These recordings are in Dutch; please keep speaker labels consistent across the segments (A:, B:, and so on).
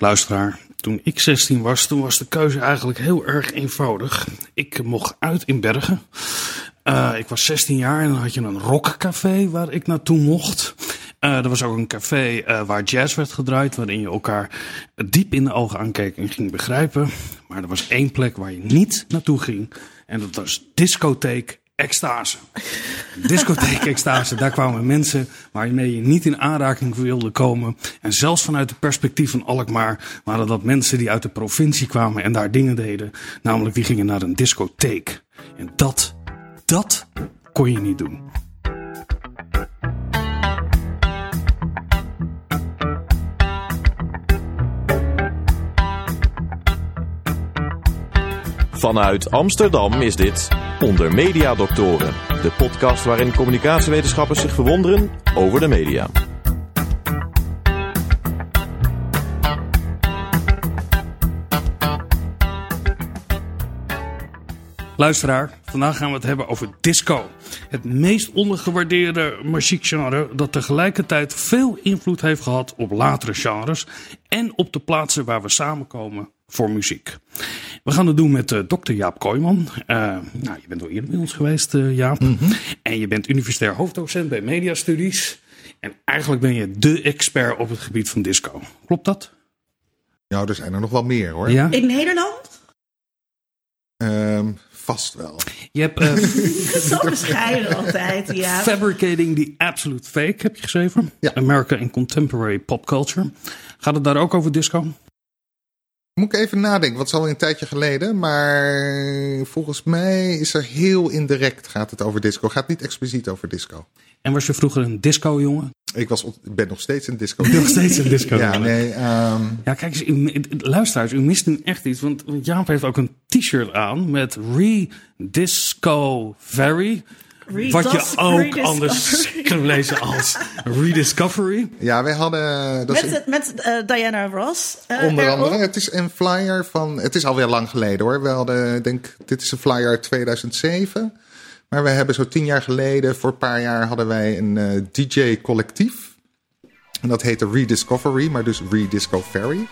A: Luisteraar, toen ik 16 was, toen was de keuze eigenlijk heel erg eenvoudig. Ik mocht uit in Bergen. Uh, ik was 16 jaar en dan had je een rockcafé waar ik naartoe mocht. Uh, er was ook een café uh, waar jazz werd gedraaid, waarin je elkaar diep in de ogen aankeek en ging begrijpen. Maar er was één plek waar je niet naartoe ging. En dat was discotheek extase. Discotheek extase, daar kwamen mensen waarmee je niet in aanraking wilde komen. En zelfs vanuit het perspectief van Alkmaar waren dat mensen die uit de provincie kwamen en daar dingen deden. Namelijk die gingen naar een discotheek. En dat, dat kon je niet doen.
B: Vanuit Amsterdam is dit Onder Mediadoktoren, de podcast waarin communicatiewetenschappers zich verwonderen over de media.
A: Luisteraar, vandaag gaan we het hebben over disco. Het meest ondergewaardeerde muziekgenre dat tegelijkertijd veel invloed heeft gehad op latere genres en op de plaatsen waar we samenkomen voor muziek. We gaan het doen met uh, dokter Jaap Kooijman. Uh, nou, je bent al eerder bij ons geweest, uh, Jaap. Mm -hmm. En je bent universitair hoofddocent bij Mediastudies. En eigenlijk ben je de expert op het gebied van disco. Klopt dat?
C: Nou, er zijn er nog wel meer hoor.
D: Ja? In Nederland?
C: Vast wel.
A: Je hebt... Uh,
D: Zo bescheiden altijd, ja.
A: Fabricating the Absolute Fake heb je geschreven.
C: Ja.
A: America in Contemporary Pop Culture. Gaat het daar ook over disco?
C: Moet ik even nadenken, wat is al een tijdje geleden. Maar volgens mij is er heel indirect gaat het over disco. Gaat niet expliciet over disco.
A: En was je vroeger een disco-jongen?
C: Ik was, ben nog steeds een disco.
A: nog steeds een disco.
C: ja, nee. Um...
A: Ja, kijk eens, u, luisteraars, u mist nu echt iets. Want Jaap heeft ook een t-shirt aan met Re-Disco Very. Wat je ook anders kunt lezen als Rediscovery.
C: Ja, wij hadden...
D: Dat met met uh, Diana Ross.
C: Uh, onder andere. Het is een flyer van... Het is alweer lang geleden hoor. We hadden, denk dit is een flyer uit 2007. Maar we hebben zo tien jaar geleden, voor een paar jaar, hadden wij een uh, DJ-collectief. En dat heette Rediscovery, maar dus Rediscovery.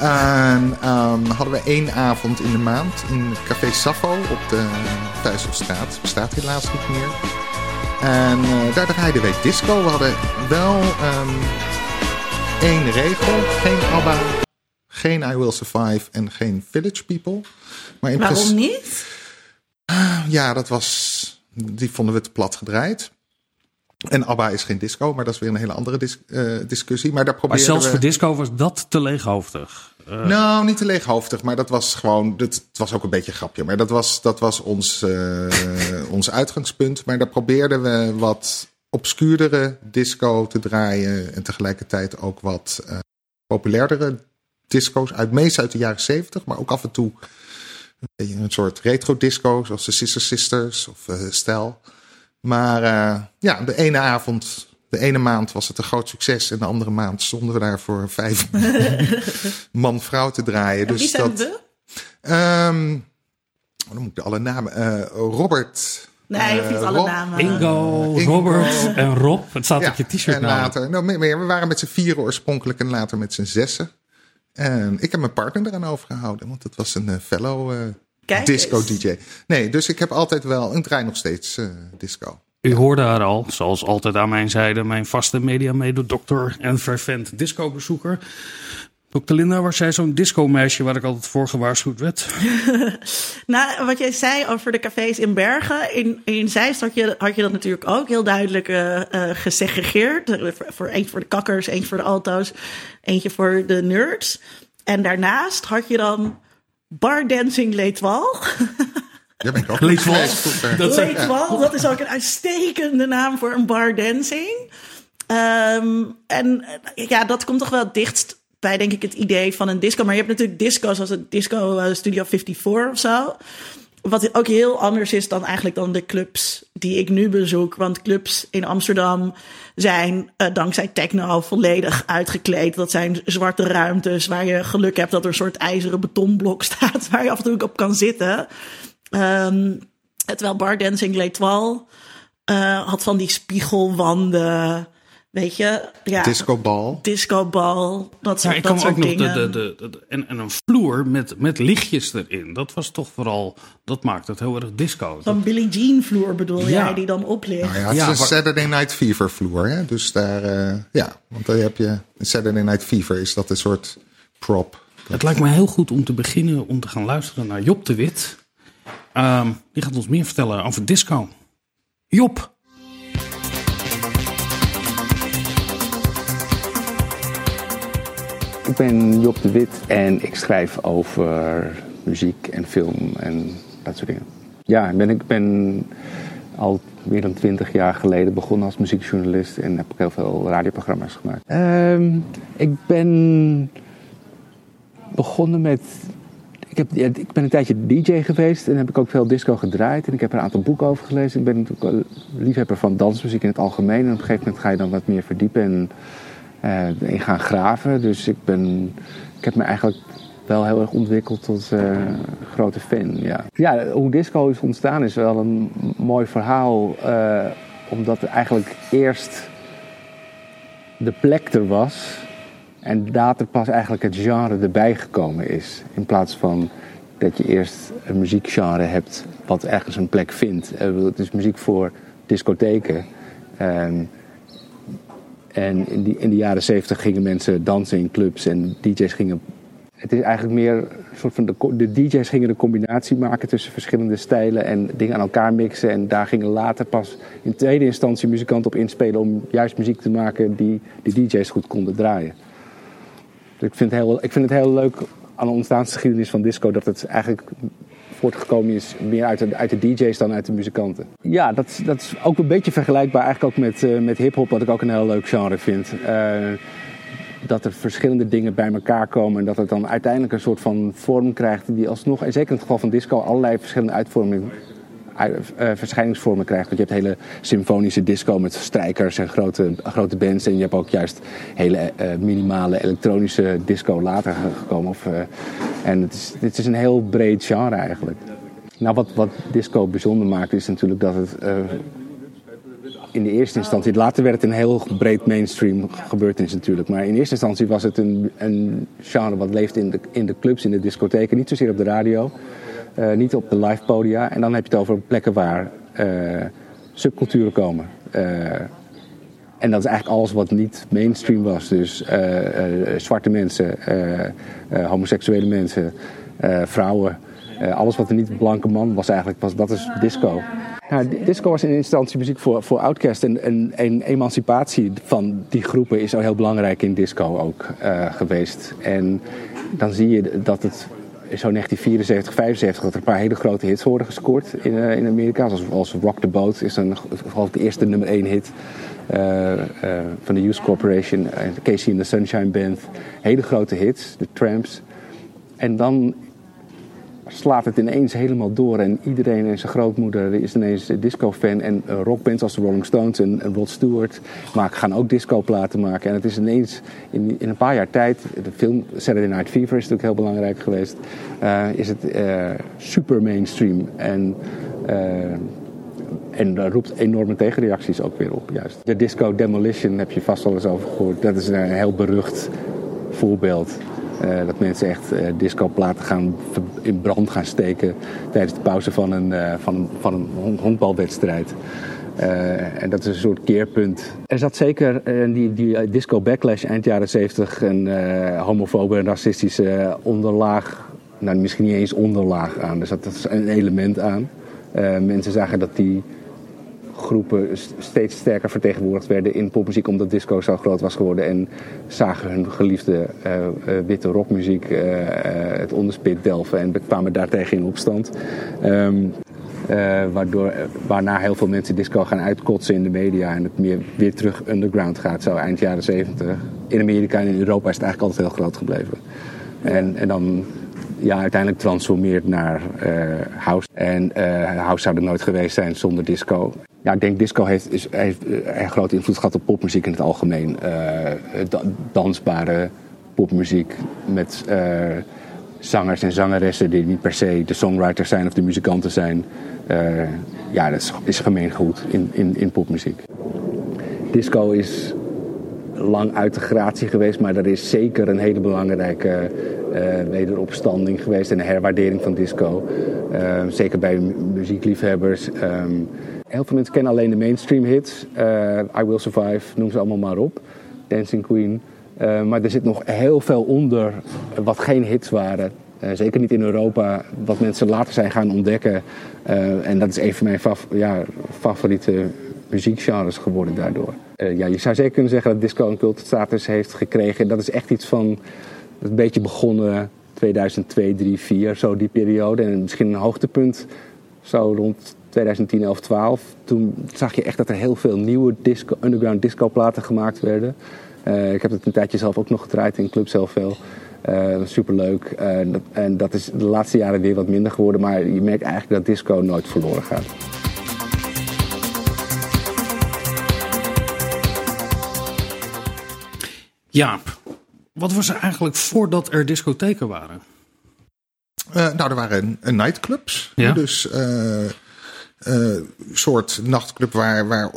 C: En um, hadden we één avond in de maand in Café Sappho op de Thuiselstraat. Bestaat helaas niet meer. En uh, daar draaiden wij disco. We hadden wel um, één regel. Geen ABBA, geen I Will Survive en geen Village People.
D: Maar in Waarom niet?
C: Ja, dat was... Die vonden we te plat gedraaid. En ABBA is geen disco, maar dat is weer een hele andere dis uh, discussie. Maar, daar
A: maar zelfs we... voor disco was dat te leeghoofdig.
C: Uh... Nou, niet te leeghoofdig, maar dat was gewoon. Dat, het was ook een beetje een grapje. Maar dat was, dat was ons, uh, ons uitgangspunt. Maar daar probeerden we wat obscuurdere disco te draaien. En tegelijkertijd ook wat populairdere disco's. Uit, meest uit de jaren zeventig, maar ook af en toe een, een soort retro disco, zoals de Sister Sisters of Stijl. Maar uh, ja, de ene avond, de ene maand was het een groot succes. En de andere maand stonden we daar voor vijf man-vrouw te draaien.
D: En
C: dus
D: wie
C: dat.
D: we?
C: Um, oh, dan moet ik alle namen. Uh, Robert.
D: Nee, je hoeft niet alle
C: Rob,
D: namen.
A: Ingo, Ingo, Robert en Rob. Het staat
C: ja,
A: op je t-shirt.
C: En later, nou, meer, we waren met z'n vieren oorspronkelijk en later met z'n zessen. En ik heb mijn partner eraan overgehouden, want het was een uh, fellow
D: Kijk
C: disco
D: eens.
C: DJ. Nee, dus ik heb altijd wel, ik draai nog steeds uh, disco.
A: U hoorde haar al, zoals altijd aan mijn zijde, mijn vaste media-mededokter en fervent discobezoeker. Dokter Linda, was jij zo'n disco-meisje waar ik altijd voor gewaarschuwd werd?
D: nou, wat jij zei over de cafés in Bergen. In, in Zeist had je, had je dat natuurlijk ook heel duidelijk uh, uh, gesegregeerd. Voor, eentje voor de kakkers, eentje voor de alto's, eentje voor de nerds. En daarnaast had je dan Bar Dancing L'Etoile.
C: Ja, ben ik ook.
D: Dat, dat is ook een uitstekende naam voor een bar dancing. Um, en ja, dat komt toch wel het dichtst bij, denk ik, het idee van een disco. Maar je hebt natuurlijk disco's zoals het Disco uh, Studio 54 of zo. Wat ook heel anders is dan eigenlijk dan de clubs die ik nu bezoek. Want clubs in Amsterdam zijn uh, dankzij techno volledig uitgekleed. Dat zijn zwarte ruimtes waar je geluk hebt dat er een soort ijzeren betonblok staat waar je af en toe op kan zitten. Um, terwijl Bar Dancing L'Etoile uh, had van die spiegelwanden. Weet je, ja.
C: Discobal.
D: Discobal, dat soort,
A: Ja, ik
D: dat
A: ook
D: soort
A: nog de,
D: dingen.
A: de, de, de- en, en een vloer met, met lichtjes erin. Dat was toch vooral, dat maakte het heel erg disco.
D: Van Billie Jean vloer bedoel
A: Ja.
D: jij, die dan oplicht.
C: Nou ja, het is
A: Ja,
C: een Saturday Night Fever vloer. Hè? Dus daar, eh, ja, want daar heb je... Saturday Night Fever is dat een soort prop.
A: Het lijkt me heel goed om te beginnen om te gaan luisteren naar Job de Wit. Ehm, die gaat ons meer vertellen over disco. Job,
E: Ik ben Job de Wit en ik schrijf over muziek en film en dat soort dingen. Ja, ik ben, ik ben al meer dan twintig jaar geleden begonnen als muziekjournalist en heb ook heel veel radioprogramma's gemaakt. Ehm, ik ben begonnen met. Ik, heb, ja, ik ben een tijdje DJ geweest en heb ik ook veel disco gedraaid. En ik heb er een aantal boeken over gelezen. Ik ben natuurlijk liefhebber van dansmuziek in het algemeen. En op een gegeven moment ga je dan wat meer verdiepen en eh, in gaan graven. Dus ik, ben, ik heb me eigenlijk wel heel erg ontwikkeld tot eh, grote fan. Ja. ja, hoe disco is ontstaan is wel een mooi verhaal. eh, omdat eigenlijk eerst de plek er was. En later pas eigenlijk het genre erbij gekomen is. In plaats van dat je eerst een muziekgenre hebt wat ergens een plek vindt. Het is muziek voor discotheken. En in, die, in de jaren zeventig gingen mensen dansen in clubs en DJ's gingen. Het is eigenlijk meer een soort van. De, de DJ's gingen een combinatie maken tussen verschillende stijlen en dingen aan elkaar mixen. En daar gingen later pas in tweede instantie muzikanten op inspelen om juist muziek te maken die die DJ's goed konden draaien. Dus ik vind, heel, ik vind het heel leuk aan de ontstaansgeschiedenis van disco dat het eigenlijk voortgekomen is meer uit de, uit de DJ's dan uit de muzikanten. Ja, dat, dat is ook een beetje vergelijkbaar eigenlijk ook met, eh, met hip-hop, wat ik ook een heel leuk genre vind. Eh, dat er verschillende dingen bij elkaar komen en dat het dan uiteindelijk een soort van vorm krijgt die alsnog, en zeker in het geval van disco, allerlei verschillende uitvormingen uit- verschijningsvormen krijgt. Want je hebt hele symfonische disco met strijkers en grote, grote bands. En je hebt ook juist hele eh, minimale elektronische disco later ge- gekomen. Of, eh, en het is, dit is een heel breed genre eigenlijk. Nou, wat, wat disco bijzonder maakt is natuurlijk dat het eh, in de eerste instantie... Later werd het een heel breed mainstream gebeurtenis natuurlijk. Maar in eerste instantie was het een, een genre wat leeft in de, in de clubs, in de discotheken. Niet zozeer op de radio, eh, niet op de live podia. En dan heb je het over plekken waar eh, subculturen komen. Eh, en dat is eigenlijk alles wat niet mainstream was. Dus zwarte mensen, homoseksuele mensen, vrouwen. Alles wat er niet blanke man was eigenlijk, was, dat is disco. Nou, di- disco was in instantie muziek voor, voor outcast. En, en, emancipatie van die groepen is al heel belangrijk in disco ook geweest. En dan zie je dat het zo 1974, 75 dat er een paar hele grote hits worden gescoord in, eh, in Amerika. Zoals, als Rock the Boat is dan ik de eerste nummer 1 hit eh, eh, van de Youth Corporation. Casey and the Sunshine Band. Hele grote hits, de Tramps. En dan slaat het ineens helemaal door. En iedereen en zijn grootmoeder is ineens disco-fan. En eh, rockbands als de Rolling Stones en, Rod Stewart maken, gaan ook disco-platen maken. En het is ineens in, in een paar jaar tijd, de film Saturday Night Fever is natuurlijk heel belangrijk geweest, eh, is het eh, super mainstream. En, eh, en roept enorme tegenreacties ook weer op, juist. De disco demolition heb je vast wel eens over gehoord. Dat is een heel berucht voorbeeld. Eh, dat mensen echt eh discoplaten gaan in brand gaan steken tijdens de pauze van een, eh, van, van een hon- honkbalwedstrijd. En dat is een soort keerpunt. Er zat zeker die, die disco backlash eind jaren 70 een homofobe en racistische onderlaag, nou misschien niet eens onderlaag aan, er zat een element aan. Mensen zagen dat die groepen st- steeds sterker vertegenwoordigd werden in popmuziek omdat disco zo groot was geworden en zagen hun geliefde eh, eh, witte rockmuziek eh, het onderspit delven en kwamen daartegen in opstand. Ehm, eh, waardoor, waarna heel veel mensen disco gaan uitkotsen in de media en het meer weer terug underground gaat, zo eind jaren 70. In Amerika en in Europa is het eigenlijk altijd heel groot gebleven. En, en dan ja, uiteindelijk transformeert naar eh, house. En eh, house zou er nooit geweest zijn zonder disco. Ja, ik denk disco heeft, is, heeft eh, erg grote invloed gehad op popmuziek in het algemeen. Eh, da- dansbare popmuziek met eh, zangers en zangeressen die niet per se de songwriters zijn of de muzikanten zijn. Eh, ja, dat is, is gemeengoed in, in, in popmuziek. Disco is lang uit de gratie geweest, maar er is zeker een hele belangrijke wederopstanding geweest en een herwaardering van disco. Zeker bij muziekliefhebbers. Um, heel veel mensen kennen alleen de mainstream hits. Uh, I Will Survive, noem ze allemaal maar op. Dancing Queen. maar er zit nog heel veel onder wat geen hits waren. zeker niet in Europa, wat mensen later zijn gaan ontdekken. en dat is een van mijn ja, favoriete muziekgenres geworden daardoor. Ja, je zou zeker kunnen zeggen dat disco een cultstatus heeft gekregen. Dat is echt iets van een beetje begonnen 2002, 3, 4, zo die periode. En misschien een hoogtepunt zo rond 2010, 11, 12. Toen zag je echt dat er heel veel nieuwe disco, underground disco platen gemaakt werden. Uh, ik heb het een tijdje zelf ook nog gedraaid in Club zelf veel. Uh, superleuk. Uh, en dat is de laatste jaren weer wat minder geworden. Maar je merkt eigenlijk dat disco nooit verloren gaat.
A: Jaap, wat was er eigenlijk voordat er discotheken waren?
C: Uh, nou, er waren nightclubs. Ja. Dus uh, uh, soort nachtclub waar, waar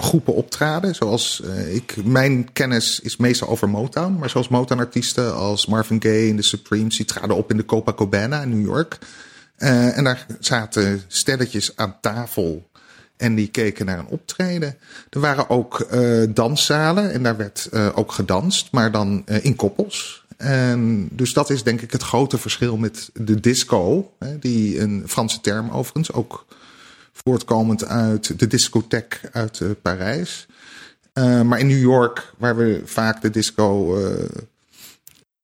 C: groepen optraden. Zoals ik, mijn kennis is meestal over Motown. Maar zoals Motown-artiesten als Marvin Gaye en de Supremes, die traden op in de Copacabana in New York. en daar zaten stelletjes aan tafel en die keken naar een optreden. Er waren ook uh, danszalen en daar werd uh, ook gedanst, maar dan uh, in koppels. En dus dat is denk ik het grote verschil met de disco, hè, die een Franse term overigens, ook voortkomend uit de discotheek uit Parijs. maar in New York, waar we vaak de disco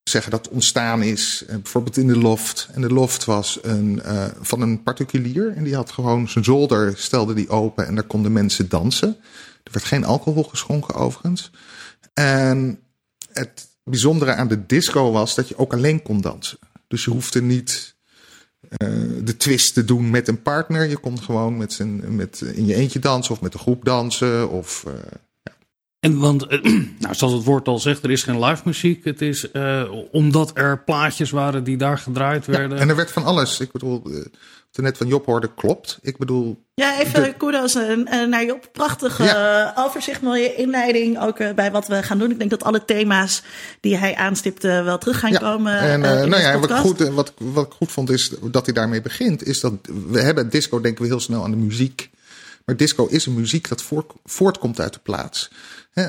C: zeggen dat ontstaan is, eh, bijvoorbeeld in de loft. En de loft was een, van een particulier. En die had gewoon zijn zolder, stelde die open en daar konden mensen dansen. Er werd geen alcohol geschonken overigens. En het bijzondere aan de disco was dat je ook alleen kon dansen. Dus je hoefde niet de twist te doen met een partner. Je kon gewoon met zijn, met, in je eentje dansen of met een groep dansen. Of uh,
A: en want, eh, nou, zoals het woord al zegt, er is geen live muziek. Het is uh, omdat er plaatjes waren die daar gedraaid werden.
C: Ja, en er werd van alles. Ik bedoel, net van Job hoorde, klopt. Ik bedoel.
D: Ja, even de... kudos naar Job. Prachtige ja. overzicht, mooie inleiding ook bij wat we gaan doen. Ik denk dat alle thema's die hij aanstipte wel terug gaan
C: ja.
D: komen.
C: En nou ja, wat ik, goed, wat, wat ik goed vond is dat hij daarmee begint. Is dat we hebben disco, denken we heel snel aan de muziek. Maar disco is een muziek dat voort, voortkomt uit de plaats.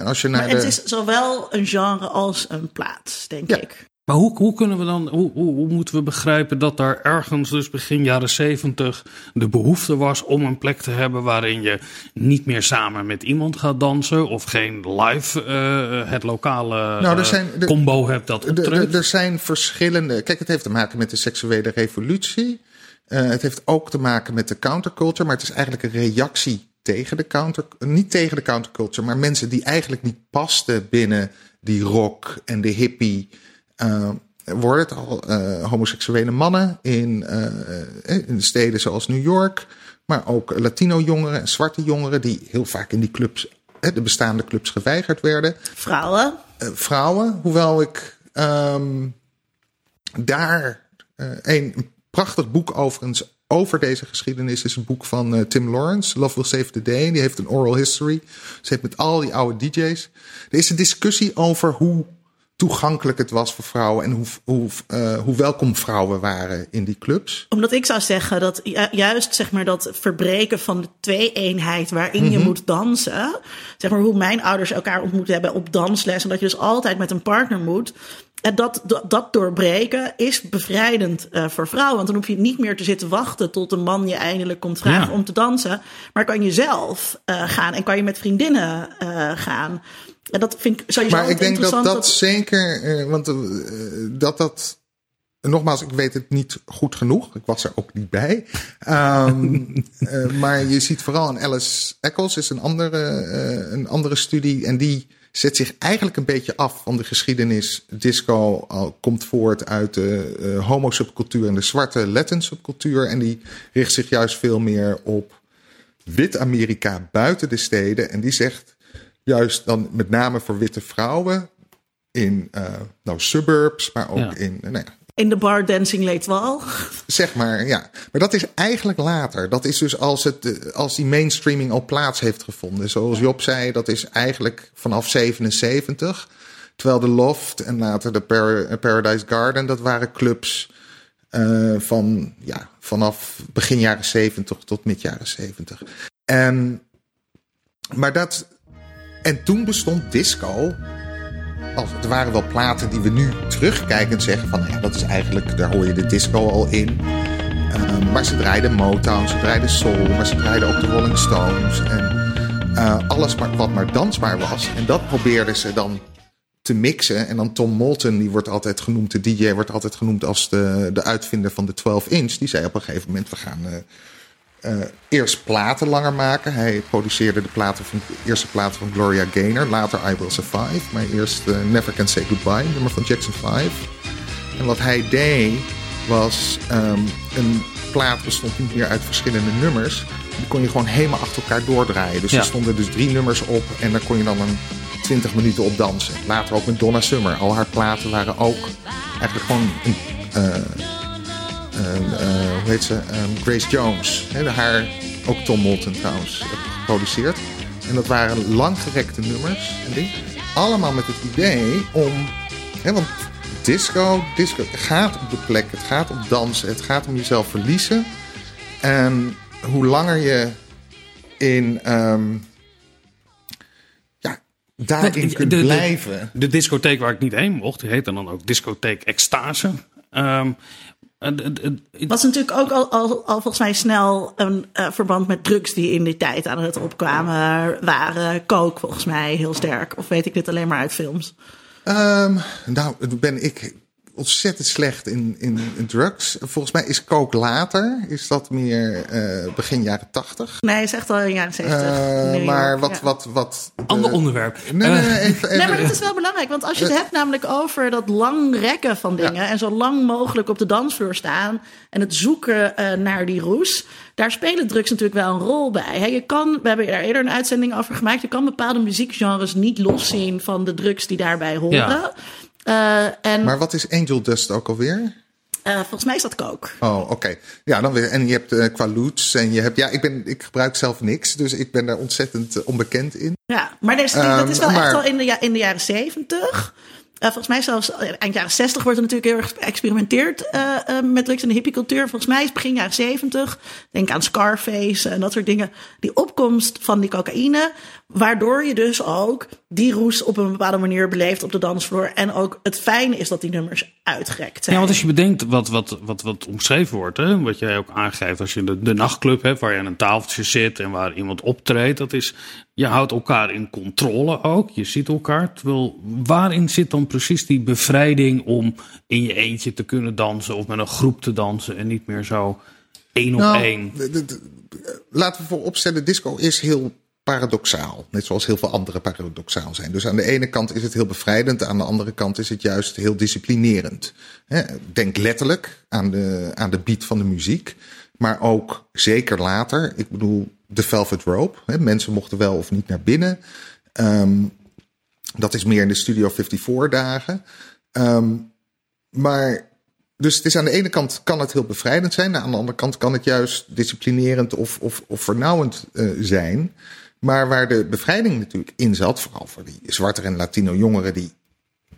D: als je naar maar het is zowel een genre als een plaats, denk ik.
A: Maar hoe, hoe kunnen we dan, hoe, hoe, hoe, moeten we begrijpen dat daar ergens, dus begin jaren zeventig, de behoefte was om een plek te hebben waarin je niet meer samen met iemand gaat dansen of geen live, uh, het lokale nou, er zijn, er, combo hebt dat optreedt?
C: Er zijn verschillende, kijk, het heeft te maken met de seksuele revolutie. Uh, het heeft ook te maken met de counterculture, maar het is eigenlijk een reactie tegen de counter, niet tegen de counterculture, maar mensen die eigenlijk niet pasten binnen die rock en de hippie. Worden het al uh, homoseksuele mannen in, in steden zoals New York, maar ook Latino-jongeren en zwarte jongeren die heel vaak in die clubs, de bestaande clubs, geweigerd werden.
D: Vrouwen?
C: vrouwen, hoewel ik um, daar een prachtig boek overigens over deze geschiedenis is een boek van uh, Tim Lawrence, Love Will Save the Day. Die heeft een oral history. Ze heeft met al die oude DJ's. Er is een discussie over hoe toegankelijk het was voor vrouwen en hoe, hoe, uh, hoe welkom vrouwen waren in die clubs.
D: Omdat ik zou zeggen dat juist zeg maar, dat verbreken van de twee-eenheid waarin je mhm. moet dansen, zeg maar hoe mijn ouders elkaar ontmoet hebben op dansles en dat je dus altijd met een partner moet. En dat, dat doorbreken is bevrijdend uh, voor vrouwen. Want dan hoef je niet meer te zitten wachten tot een man je eindelijk komt vragen om te dansen. Maar kan je zelf uh, gaan en kan je met vriendinnen gaan. En dat vind ik sowieso
C: Maar ik denk dat dat, dat... zeker, want dat dat. Nogmaals, ik weet het niet goed genoeg. Ik was er ook niet bij. Um, maar je ziet vooral in Alice Eccles is een andere, een andere studie. En die zet zich eigenlijk een beetje af van de geschiedenis. Disco al, komt voort uit de uh, homo-subcultuur en de zwarte Latin-subcultuur. En die richt zich juist veel meer op wit-Amerika buiten de steden. En die zegt juist dan met name voor witte vrouwen in uh, nou, suburbs, maar ook
A: Ja.
C: in, nou ja,
D: In de bar Dancing Leetwal.
C: zeg maar, ja. Maar dat is eigenlijk later. Dat is dus als, het, eh, als die mainstreaming al plaats heeft gevonden. Zoals Job zei, dat is eigenlijk vanaf 77. Terwijl de Loft en later de Par- eh, Paradise Garden, dat waren clubs eh, van, ja, vanaf begin jaren 70 tot mid jaren 70. En, maar dat, en toen bestond disco als, er waren wel platen die we nu terugkijkend zeggen van ja, dat is eigenlijk, daar hoor je de disco al in. Ehm, maar ze draaiden Motown, ze draaiden soul, maar ze draaiden ook de Rolling Stones. En eh, alles maar, wat maar dansbaar was. En dat probeerden ze dan te mixen. En dan Tom Moulton, die wordt altijd genoemd, de DJ wordt altijd genoemd als de, de uitvinder van de 12 inch. Die zei op een gegeven moment, we gaan eh, eh, eerst platen langer maken. Hij produceerde de, platen van, de eerste platen van Gloria Gaynor. Later I Will Survive. Maar eerst eh, Never Can Say Goodbye, nummer van Jackson 5. En wat hij deed was... ehm, een plaat bestond niet meer uit verschillende nummers. Die kon je gewoon helemaal achter elkaar doordraaien. Dus
A: Ja.
C: er stonden dus drie nummers op. En daar kon je dan een 20 minuten op dansen. Later ook met Donna Summer. Al haar platen waren ook eigenlijk gewoon... Een, en, eh, hoe heet ze? Ehm, Grace Jones. Hè, haar, ook Tom Moulton trouwens, geproduceerd. En dat waren langgerekte nummers en dingen. Allemaal met het idee om... Hè, want disco, disco gaat op de plek, het gaat om dansen, het gaat om jezelf verliezen. En hoe langer je in... ehm, ja, daarin kunt
A: de-
C: blijven...
A: De discotheek waar ik niet heen mocht, die heette dan ook discotheek Extase. Ehm, en- en- en-
D: was natuurlijk ook al, al, al volgens mij snel een eh, verband met drugs die in die tijd aan het opkwamen waren. Coke volgens mij heel sterk. Of weet ik dit alleen maar uit films?
C: Ehm, nou, ben ik ontzettend slecht in, in, in drugs. Volgens mij is coke later. Is dat meer eh, begin jaren tachtig.
D: Nee, is echt al in jaren 70.
C: Eh,
D: New
C: maar wat,
D: ja.
C: wat, wat... de-
A: ander onderwerp.
C: Nee, nee,
A: Eh,
C: nee, even, even,
D: Nee, maar dat is wel belangrijk. Want als je het hebt namelijk over dat lang rekken van dingen... en zo lang mogelijk op de dansvloer staan... en het zoeken eh, naar die roes... daar spelen drugs natuurlijk wel een rol bij. Hè, je kan, we hebben er eerder een uitzending over gemaakt... je kan bepaalde muziekgenres niet loszien van de drugs die daarbij horen.
A: Ja.
D: Eh, en
C: Maar wat is angel dust ook alweer?
D: eh, volgens mij is dat coke.
C: Oh, oké. Ja, dan weer. En je hebt eh qua loots en je hebt. Ja, ik, ben, ik gebruik zelf niks, dus ik ben daar ontzettend onbekend in.
D: Ja, maar deze, dat
C: Ehm,
D: is wel echt al in de, ja- in de jaren zeventig. Volgens mij zelfs eind jaren 60 wordt er natuurlijk heel erg geëxperimenteerd met drugs in de hippiecultuur. Volgens mij is het begin jaren 70. Denk aan Scarface en dat soort dingen. Die opkomst van die cocaïne, waardoor je dus ook die roes op een bepaalde manier beleeft op de dansvloer. En ook het fijne is dat die nummers uitgerekt zijn.
A: Ja, want als je bedenkt wat, wat, wat, wat omschreven wordt, hè, wat jij ook aangeeft, als je de, de nachtclub hebt waar je aan een tafeltje zit en waar iemand optreedt, dat is, je houdt elkaar in controle ook, je ziet elkaar. Terwijl, waarin zit dan precies die bevrijding om in je eentje te kunnen dansen of met een groep te dansen en niet meer zo één op
C: Nou,
A: één?
C: laten we vooropstellen, disco is heel paradoxaal. Net zoals heel veel andere paradoxaal zijn. Dus aan de ene kant is het heel bevrijdend, aan de andere kant is het juist heel disciplinerend. Denk letterlijk aan de, aan de beat van de muziek, maar ook zeker later. Ik bedoel, de Velvet Rope. Mensen mochten wel of niet naar binnen. Ehm, dat is meer in de Studio 54 dagen. Ehm, maar dus het is aan de ene kant kan het heel bevrijdend zijn. Aan de andere kant kan het juist disciplinerend of, of, of vernauwend eh, zijn. Maar waar de bevrijding natuurlijk in zat, vooral voor die zwarte en Latino jongeren die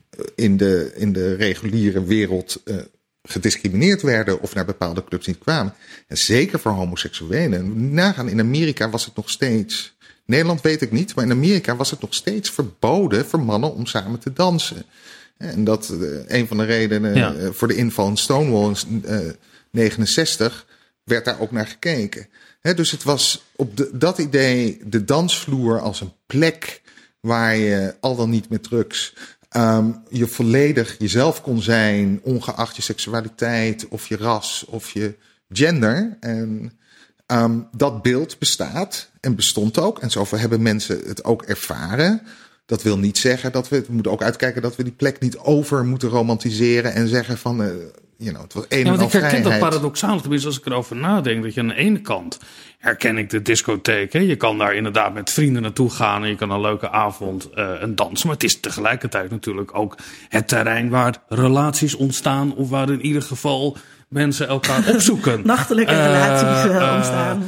C: eh, in de, in de reguliere wereld eh, gediscrimineerd werden of naar bepaalde clubs niet kwamen. En zeker voor homoseksuelen. Nagaan, in Amerika was het nog steeds. Nederland weet ik niet, maar in Amerika was het nog steeds verboden voor mannen om samen te dansen. En dat eh, een van de redenen
A: Ja.
C: eh, voor de inval in Stonewall in eh, 69 werd daar ook naar gekeken. Dus het was op de, dat idee de dansvloer als een plek waar je al dan niet met drugs ehm, je volledig jezelf kon zijn, ongeacht je seksualiteit of je ras of je gender. En Ehm, dat beeld bestaat en bestond ook. En zoveel hebben mensen het ook ervaren. Dat wil niet zeggen dat we, we moeten ook uitkijken dat we die plek niet over moeten romantiseren en zeggen van, eh, you know, het was een
A: Ja, want ik herken dat paradoxaal, tenminste als ik erover nadenk, dat je aan de ene kant herken ik de discotheek. Hè? Je kan daar inderdaad met vrienden naartoe gaan en je kan een leuke avond eh en dansen. Maar het is tegelijkertijd natuurlijk ook het terrein waar relaties ontstaan of waar in ieder geval mensen elkaar opzoeken.
D: Nachtelijke
A: Eh,
D: relaties eh, ontstaan.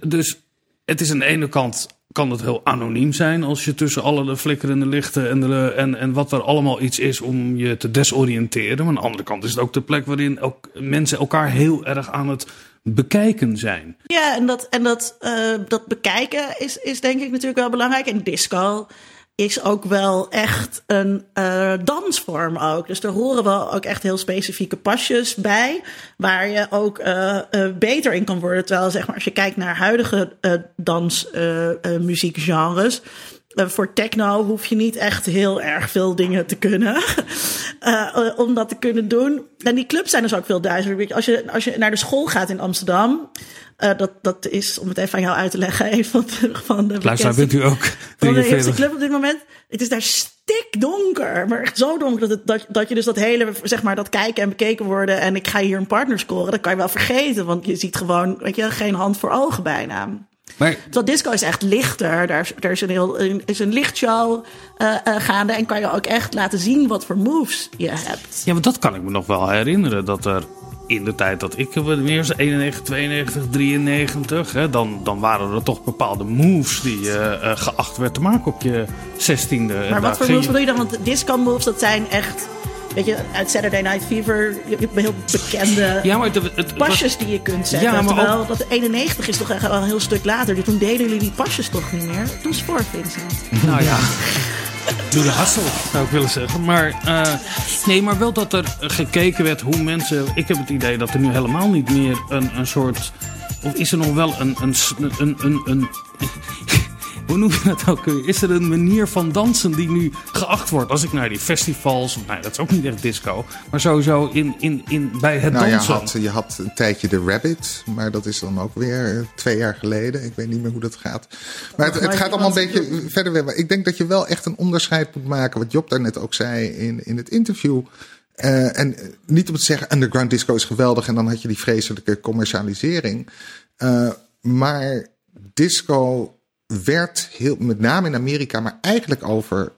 A: Dus het is aan de ene kant kan het heel anoniem zijn als je tussen alle de flikkerende lichten en, de, en, en wat er allemaal iets is om je te desoriënteren. Maar aan de andere kant is het ook de plek waarin ook mensen elkaar heel erg aan het bekijken zijn.
D: Ja, en dat, en dat, eh, dat bekijken is, is denk ik natuurlijk wel belangrijk. En disco is ook wel echt een eh, dansvorm ook. Dus er horen wel ook echt heel specifieke pasjes bij... waar je ook eh, eh, beter in kan worden. Terwijl zeg maar, als je kijkt naar huidige dansmuziekgenres... Eh, voor techno hoef je niet echt heel erg veel dingen te kunnen. eh, eh, om dat te kunnen doen. En die clubs zijn dus ook veel duizender. Als je, als je naar de school gaat in Amsterdam. dat, dat is, om het even aan jou uit te leggen, een van de, van de
A: Luisteraar, bent u ook
D: van de eerste
A: 43?
D: club op dit moment. Het is daar stikdonker. Maar echt zo donker dat, het, dat, dat je dus dat hele, zeg maar, dat kijken en bekeken worden. En ik ga hier een partner scoren. Dat kan je wel vergeten. Want je ziet gewoon, weet je, geen hand voor ogen bijna.
A: Maar
D: Terwijl disco is echt lichter. Daar is, daar is een, heel, een, is een lichtshow eh, eh, gaande. En kan je ook echt laten zien wat voor moves je hebt.
A: Ja, maar dat kan ik me nog wel herinneren. Dat er in de tijd dat ik meer 91, 92, 93, hè, dan, dan waren er toch bepaalde moves die je eh, geacht werd te maken op je 16e.
D: Maar wat voor moves bedoel je dan? Want disco moves, dat zijn echt... Weet je, uit Saturday Night Fever, je hebt heel bekende
A: Ja, maar het, het, het was-
D: pasjes die je kunt zetten.
A: Ja, maar
D: Terwijl dat 91 is toch echt wel een heel stuk later. Dus toen deden jullie die pasjes toch niet meer? Doe eens voor, Vincent.
A: Nou ja. Doe de hassel, zou ik willen zeggen. Maar, eh, nee, maar wel dat er gekeken werd hoe mensen. Ik heb het idee dat er nu helemaal niet meer een, een soort. Of is er nog wel een. een, een, een, een hoe noem je dat ook? Is er een manier van dansen die nu geacht wordt? Als ik naar die festivals. Nou, dat is ook niet echt disco. Maar sowieso in, in, in, bij het
C: Nou, je
A: dansen.
C: had, je had een tijdje de Rabbit, maar dat is dan ook weer eh, twee jaar geleden. Ik weet niet meer hoe dat gaat. Maar het, het gaat allemaal een beetje verder weer. Maar ik denk dat je wel echt een onderscheid moet maken, wat Job daarnet ook zei in, in het interview. Eh, en eh, niet om te zeggen, underground disco is geweldig en dan had je die vreselijke commercialisering. Maar disco werd heel, met name in Amerika, maar eigenlijk over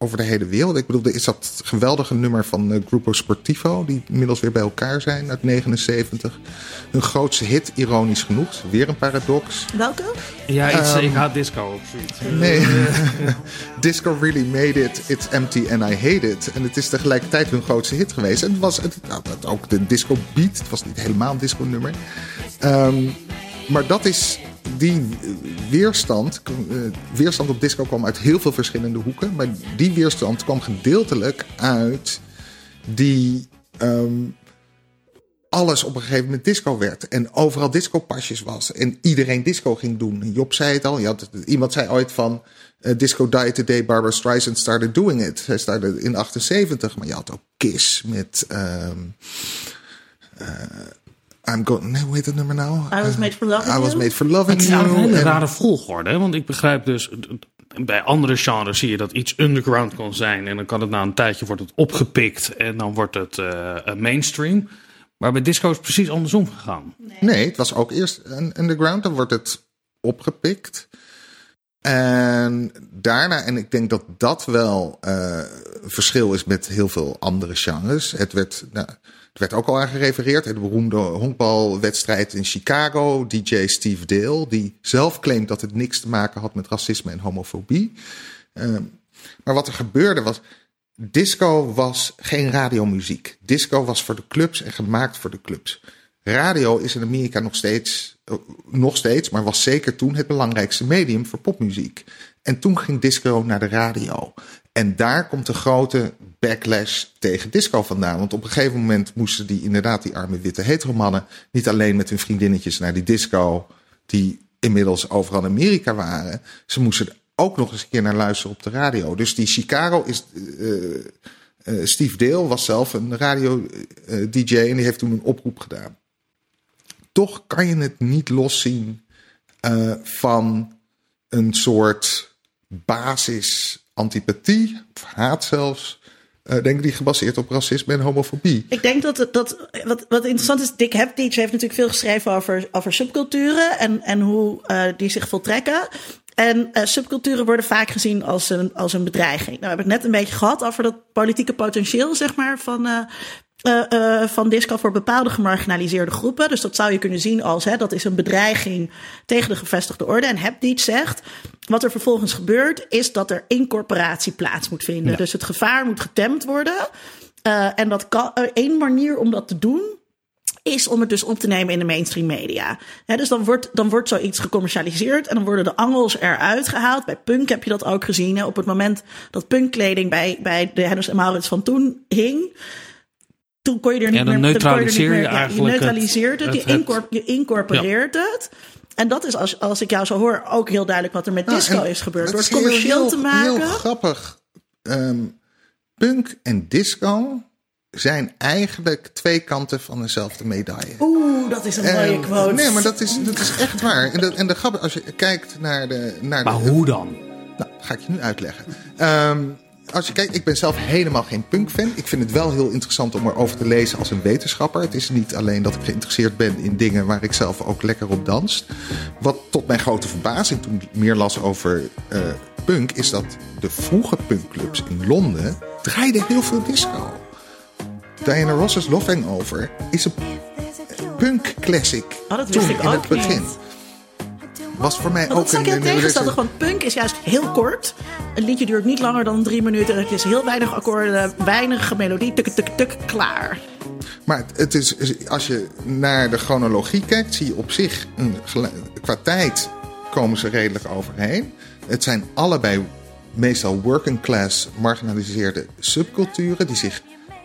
C: over de hele wereld. Ik bedoel, er is dat geweldige nummer van eh, Grupo Sportivo, die inmiddels weer bij elkaar zijn uit 79. Hun grootste hit, ironisch genoeg. Weer een paradox.
D: Welke?
A: Ja, iets,
C: Ehm,
A: ik haat disco of zoiets.
C: Nee, Disco really made it. It's empty and I hate it. En het is tegelijkertijd hun grootste hit geweest. En het was het, nou, dat ook de disco beat. Het was niet helemaal een disco nummer. Ehm, maar dat is die eh, weerstand. eh, weerstand op disco kwam uit heel veel verschillende hoeken. Maar die weerstand kwam gedeeltelijk uit die ehm, alles op een gegeven moment disco werd. En overal discopasjes was. En iedereen disco ging doen. En Job zei het al. Je had, iemand zei ooit van... eh, disco died the day Barbara Streisand started doing it. Hij startte in 78. Maar je had ook Kiss met... ehm eh, I'm going... Nee, hoe heet dat nummer nou?
D: I was made for loving
C: I was
D: you.
C: made for loving
A: Het is een
C: you.
A: hele
C: En-
A: rare volgorde. Hè? Want ik begrijp dus. Bij andere genres zie je dat iets underground kan zijn. En dan kan het na een tijdje wordt het opgepikt. En dan wordt het eh, eh, mainstream. Maar bij disco is het precies andersom gegaan.
C: Nee, het was ook eerst een underground. Dan wordt het opgepikt. En daarna, en ik denk dat dat wel eh, een verschil is met heel veel andere genres. Het werd, nou, het werd ook al aan gerefereerd. De beroemde honkbalwedstrijd in Chicago. DJ Steve Dale, die zelf claimt dat het niks te maken had met racisme en homofobie. Ehm, maar wat er gebeurde was. Disco was geen radiomuziek. Disco was voor de clubs en gemaakt voor de clubs. Radio is in Amerika nog steeds, eh, nog steeds, maar was zeker toen het belangrijkste medium voor popmuziek. En toen ging disco naar de radio. En daar komt de grote backlash tegen disco vandaan. Want op een gegeven moment moesten die inderdaad, die arme witte heteromannen, niet alleen met hun vriendinnetjes naar die disco, die inmiddels overal in Amerika waren. Ze moesten ook nog eens een keer naar luisteren op de radio. Dus die Chicago is. eh, eh, Steve Dale was zelf een radio-DJ en die heeft toen een oproep gedaan. Toch kan je het niet loszien eh, van een soort basis antipathie, of haat zelfs, Uh, denk die gebaseerd op racisme en homofobie.
D: Ik denk dat, dat wat, wat interessant is, Dick Heptich heeft natuurlijk veel geschreven over, over subculturen en, en hoe uh, die zich voltrekken. En uh, subculturen worden vaak gezien als een, als een bedreiging. Nou, we hebben net een beetje gehad over dat politieke potentieel, zeg maar, van, uh, uh, van disco voor bepaalde gemarginaliseerde groepen. Dus dat zou je kunnen zien als hè, dat is een bedreiging tegen de gevestigde orde. En Hepditch zegt, wat er vervolgens gebeurt, is dat er incorporatie plaats moet vinden. Ja. Dus het gevaar moet getemd worden. en dat kan, één manier om dat te doen is om het dus op te nemen in de mainstream media. dus dan wordt, dan wordt zoiets gecommercialiseerd en dan worden de angels eruit gehaald. Bij punk heb je dat ook gezien. Op het moment dat punkkleding bij, bij de Hennis en Maurits van toen hing, toen kon je er niet
A: ja, dan
D: meer...
A: neutraliseer je,
D: je
A: eigenlijk
D: Je neutraliseert het,
A: het,
D: je, incorp, je incorporeert ja. het. En dat is, als, als ik jou zo hoor, ook heel duidelijk wat er met disco
C: nou,
D: is gebeurd. Door
C: is
D: het commercieel
C: heel,
D: te maken.
C: Heel grappig. Um, punk en disco zijn eigenlijk twee kanten van dezelfde medaille.
D: Oeh, dat is een mooie
C: En-
D: quote.
C: Nee, maar dat is, dat is echt waar. En, dat, en de grap, als je kijkt naar de. Naar
A: Maar
C: de,
A: hoe dan?
C: Nou, ga ik je nu uitleggen. Ehm, als je kijkt, ik ben zelf helemaal geen punkfan. Ik vind het wel heel interessant om erover te lezen als een wetenschapper. Het is niet alleen dat ik geïnteresseerd ben in dingen waar ik zelf ook lekker op dans. Wat tot mijn grote verbazing toen ik meer las over eh, punk, is dat de vroege punkclubs in Londen draaiden heel veel disco. Diana Ross's Love Hangover is een punk classic.
D: Oh,
C: toen in het begin.
D: niet.
C: Was voor mij
D: Want
C: ook
D: dat is ook
C: een,
D: heel tegenstelde, want punk is juist heel kort. Een liedje duurt niet langer dan drie minuten. Het is heel weinig akkoorden, weinig melodie, tuk, tuk, tuk, klaar.
C: Maar het- is, als je naar de chronologie kijkt, zie je op zich qua tijd komen ze redelijk overheen. Het zijn allebei meestal working class marginaliseerde subculturen die zich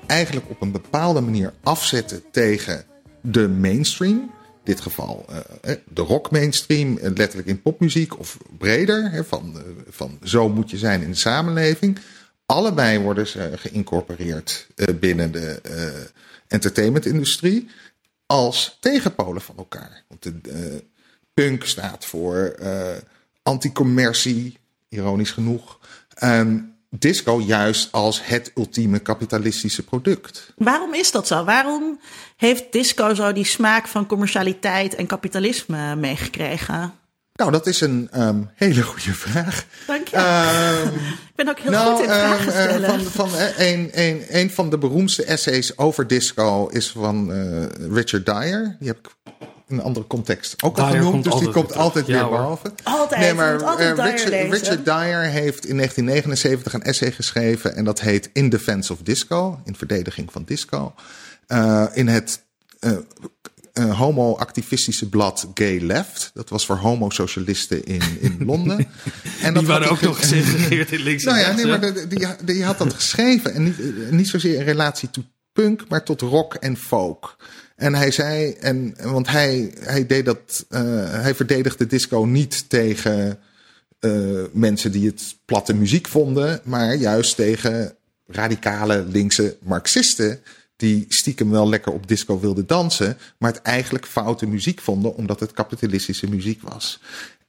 C: eigenlijk op een bepaalde manier afzetten tegen de mainstream. Dit geval eh, de rock mainstream, eh, letterlijk in popmuziek of breder. hè, Van, eh, van zo moet je zijn in de samenleving. Allebei worden ze geïncorporeerd binnen de entertainmentindustrie als tegenpolen van elkaar. Want de punk staat voor anticommercie, ironisch genoeg. En disco juist als het ultieme kapitalistische product.
D: Waarom is dat zo? Waarom heeft disco zo die smaak van commercialiteit en kapitalisme meegekregen?
C: Nou, dat is een ehm, hele goede vraag.
D: Dank je.
C: Ehm,
D: ik ben ook heel
C: nou,
D: goed in
C: ehm,
D: vragen
C: eh,
D: stellen.
C: van, van, eh, een, een, een van de beroemdste essays over disco is van eh, Richard Dyer. Die heb ik een andere context ook al
A: Dyer
C: genoemd, dus die komt
A: weer
C: altijd weer
A: Ja,
C: boven.
D: Altijd,
C: nee, maar
D: altijd
C: eh, Richard, Dyer heeft in 1979 een essay geschreven en dat heet In Defense of Disco, in verdediging van disco. Eh, in het eh, eh, homo-activistische blad Gay Left. Dat was voor homosocialisten in, in Londen. En
A: Die waren ook nog
C: ge-
A: gesegregeerd in links
C: nou ja, nee, maar de- die, die had dat geschreven. En niet, niet zozeer in relatie tot punk, maar tot rock en folk. En hij zei, en, want hij, hij deed dat, eh, hij verdedigde disco niet tegen eh, mensen die het platte muziek vonden, maar juist tegen radicale linkse Marxisten. Die stiekem wel lekker op disco wilden dansen, maar het eigenlijk foute muziek vonden, omdat het kapitalistische muziek was.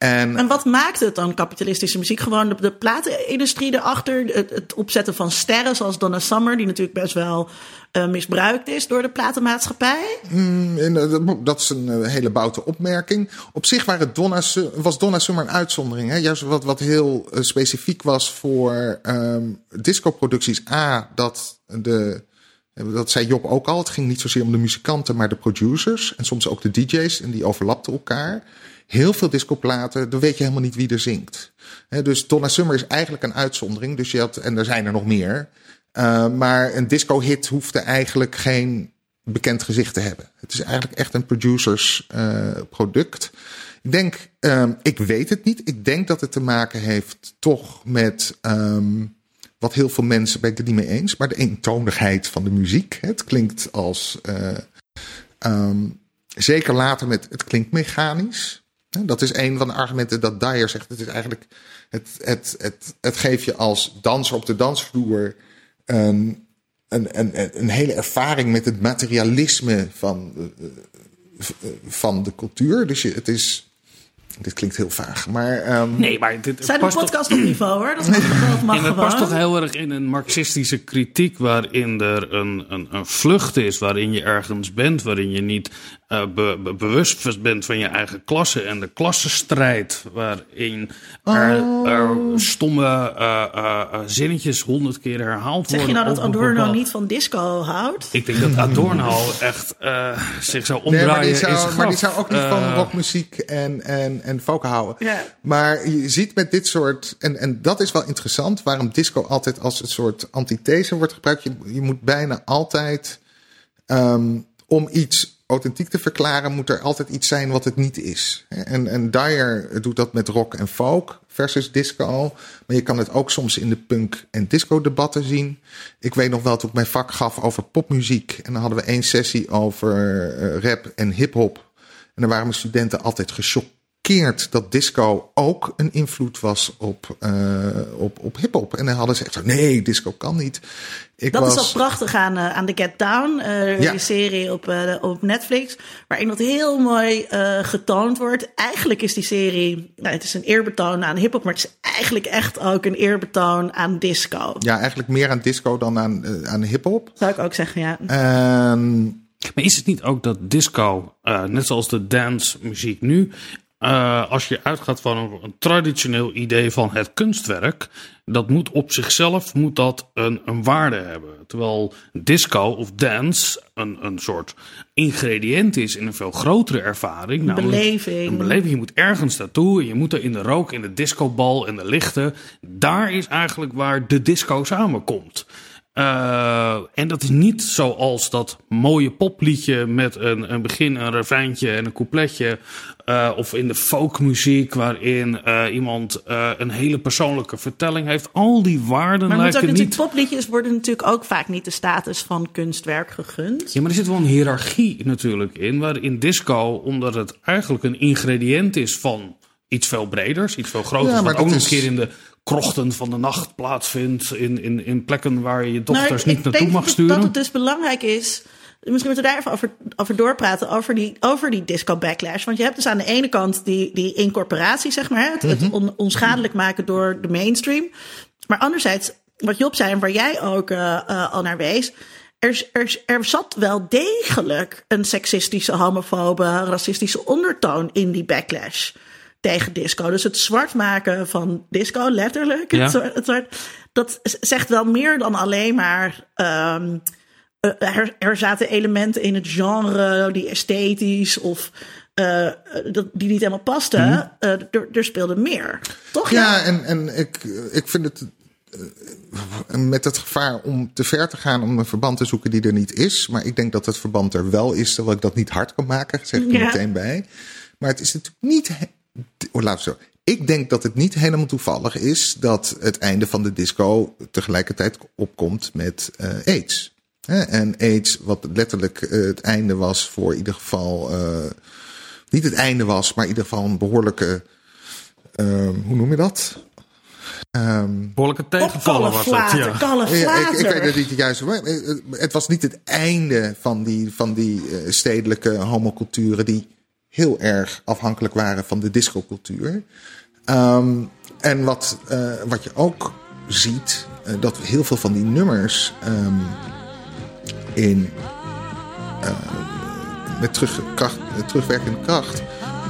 C: En
D: En wat maakt het dan kapitalistische muziek? Gewoon de, de platenindustrie erachter, het, het opzetten van sterren zoals Donna Summer, die natuurlijk best wel eh, misbruikt is door de platenmaatschappij.
C: En, eh, dat- is een eh, hele boute opmerking. Op zich waren Donna, was Donna Summer een uitzondering. Hè? Juist wat, wat heel specifiek was voor ehm discoproducties. A, dat de... Dat zei Job ook al. Het ging niet zozeer om de muzikanten, maar de producers. En soms ook de DJ's. En die overlapten elkaar. Heel veel discoplaten, dan weet je helemaal niet wie er zingt. Dus Donna Summer is eigenlijk een uitzondering. Dus je had, en er zijn er nog meer. Uh, maar een disco-hit hoefde eigenlijk geen bekend gezicht te hebben. Het is eigenlijk echt een producers uh, product. Ik denk, um, ik weet het niet. Ik denk dat het te maken heeft toch met um, wat heel veel mensen ben ik het niet mee eens, maar de eentonigheid van de muziek. Het klinkt als uh, um, zeker later met het klinkt mechanisch. Dat is een van de argumenten dat Dyer zegt. Het is eigenlijk het, het, het, het geeft je als danser op de dansvloer een, een, een, een hele ervaring met het materialisme van, van de cultuur. Dus je, het is dit klinkt heel vaag, maar... ehm,
A: Nee, maar dit
D: Zijn
A: past toch-
D: podcast op niveau hoor. Dat mag,
A: En het past toch heel erg in een marxistische kritiek waarin er een, een, een vlucht is, waarin je ergens bent, waarin je niet eh, be- be- bewust bent van je eigen klasse en de klassenstrijd, waarin
D: Oh.
A: er stomme eh, eh, zinnetjes honderd keer herhaald
D: Zeg je
A: worden.
D: nou dat Adorno
A: bepaald-
D: niet van disco houdt?
A: Ik denk dat Adorno echt eh, zich zou omdraaien
C: Nee, maar die,
A: in zijn
C: zou, maar die
A: graf.
C: zou ook niet van rockmuziek en, en, en folk houden. Maar je ziet met dit soort, en, en dat is wel interessant, waarom disco altijd als een soort antithese wordt gebruikt. Je, je moet bijna altijd, ehm, om iets authentiek te verklaren, moet er altijd iets zijn wat het niet is. En, en Dyer doet dat met rock en folk versus disco. Maar je kan het ook soms in de punk- en disco-debatten zien. Ik weet nog wel toen ik mijn vak gaf over popmuziek. En dan hadden we één sessie over eh, rap en hip-hop. En dan waren mijn studenten altijd gechoqueerd dat disco ook een invloed was op, eh, op, op hip-hop. En dan hadden ze echt zo: nee, disco kan niet. Ik
D: Dat
C: was,
D: is al prachtig aan, eh, aan The Get Down, eh,
C: Ja.
D: die serie op, eh, op Netflix, waarin dat heel mooi eh, getoond wordt. Eigenlijk is die serie, nou, het is een eerbetoon aan hip-hop, maar het is eigenlijk echt ook een eerbetoon aan disco.
C: Ja, eigenlijk meer aan disco dan aan, aan hip-hop.
D: Zou ik ook zeggen, ja.
C: Ehm,
A: Maar is het niet ook dat disco, eh, net zoals de dancemuziek nu, eh, als je uitgaat van een, een traditioneel idee van het kunstwerk, dat moet op zichzelf moet dat een, een waarde hebben. Terwijl disco of dance een, een soort ingrediënt is in een veel grotere ervaring.
D: Een
A: namelijk
D: beleving.
A: Een beleving. Je moet ergens naartoe. en Je moet er in de rook, in de discobal en de lichten. Daar is eigenlijk waar de disco samenkomt. Eh, en dat is niet zoals dat mooie popliedje met een, een begin, een refreintje en een coupletje. eh, of in de folkmuziek waarin eh, iemand een hele persoonlijke vertelling heeft. Al die waarden
D: Maar ook
A: lijken
D: natuurlijk,
A: niet...
D: popliedjes worden natuurlijk ook vaak niet de status van kunstwerk gegund.
A: Ja, maar er zit wel een hiërarchie natuurlijk in. Waarin disco, omdat het eigenlijk een ingrediënt is van iets veel breders, iets veel groters.
C: Ja, maar
A: ook een keer in de krochten van de nacht plaatsvindt. In, in, in plekken waar je je
D: Nou,
A: dochters niet
D: ik
A: naartoe
D: denk
A: mag sturen.
D: Dat het dus belangrijk is. Misschien moeten we daar even over, over doorpraten. Over die, over die disco backlash. Want je hebt dus aan de ene kant die, die incorporatie, zeg maar. Het, het on- onschadelijk maken door de mainstream. Maar anderzijds, wat Job zei en waar jij ook eh, eh, al naar wees. Er, er, er zat wel degelijk een seksistische, homofobe, racistische ondertoon in die backlash tegen disco. Dus het zwart maken van disco, letterlijk.
A: Ja.
D: Het soort, het soort, dat zegt wel meer dan alleen maar. ehm, eh, er, er zaten elementen in het genre die esthetisch of eh, dat, die niet helemaal pasten. Eh, er, er speelde meer. Toch?
C: Ja, en, en ik, ik vind het eh, met het gevaar om te ver te gaan om een verband te zoeken die er niet is. Maar ik denk dat het verband er wel is, terwijl ik dat niet hard kan maken, zeg ik er
D: Ja.
C: meteen bij. Maar het is natuurlijk niet. Oh, laat zo. Ik denk dat het niet helemaal toevallig is dat het einde van de disco tegelijkertijd opkomt met eh, AIDS. Hè, En AIDS, wat letterlijk eh, het einde was voor in ieder geval. eh, niet het einde was, maar in ieder geval een behoorlijke. ehm, hoe noem je dat? Ehm,
A: Behoorlijke tegenvallen was het. Ja.
C: ja, ik, ik weet het niet de juiste woord. Eh, eh, Het was niet het einde van die, van die eh, stedelijke homoculturen die heel erg afhankelijk waren van de discocultuur. Ehm, en wat, eh, wat je ook ziet, eh, dat heel veel van die nummers ehm, in, eh, met eh, terugwerkende kracht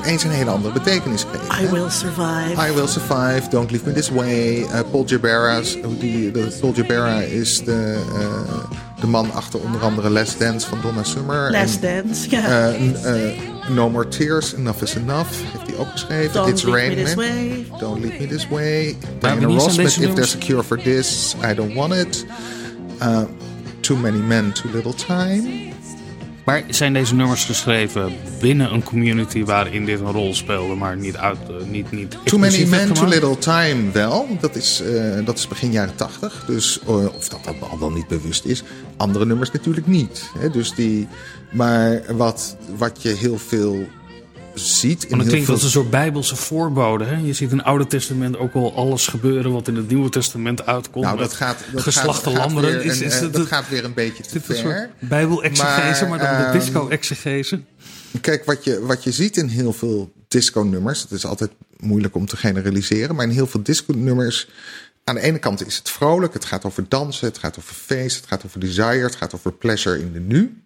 C: opeens een hele andere betekenis kregen.
D: I will survive.
C: I Will Survive, Don't Leave Me This Way. Uh, Paul Jabara's, die, de, Paul Jabara is de, uh, de man achter onder andere Les Dance van Donna Summer.
D: Last
C: En,
D: Dance. Ja.
C: uh, uh, no More Tears, Enough is Enough, heeft hij ook geschreven.
D: Don't
C: It's
D: Leave Me
C: Raining.
D: Way.
C: Don't Leave Me This Way. Diana Ross met If? There's a Cure for This, I Don't Want It. Uh, too Many Men, Too Little Time.
A: Maar zijn deze nummers geschreven binnen een community waarin dit een rol speelde, maar niet uit, eh, niet, niet
C: Too Many Men, Too? Little Time wel. Dat is, eh, dat is begin jaren tachtig. Dus eh, of dat dat al dan niet bewust is. Andere nummers natuurlijk niet. Hè? Dus die, maar wat, wat je heel veel ziet... In
A: Want het klinkt
C: veel,
A: als een soort bijbelse voorbode. Hè? Je ziet in het Oude Testament ook wel alles gebeuren wat in het Nieuwe Testament uitkomt.
C: nou, dat gaat, dat
A: geslachte
C: gaat, gaat
A: lammeren.
C: weer
A: Is,
C: een,
A: is,
C: eh,
A: het-
C: dat gaat weer een beetje te ver.
A: bijbel-exegese, maar,
C: Maar,
A: dan de
C: ehm,
A: disco-exegese?
C: Kijk, wat je, wat je ziet in heel veel disco-nummers. Het is altijd moeilijk om te generaliseren. Maar in heel veel disco-nummers. Aan de ene kant is het vrolijk. Het gaat over dansen. Het gaat over feest. Het gaat over desire. Het gaat over pleasure in de nu.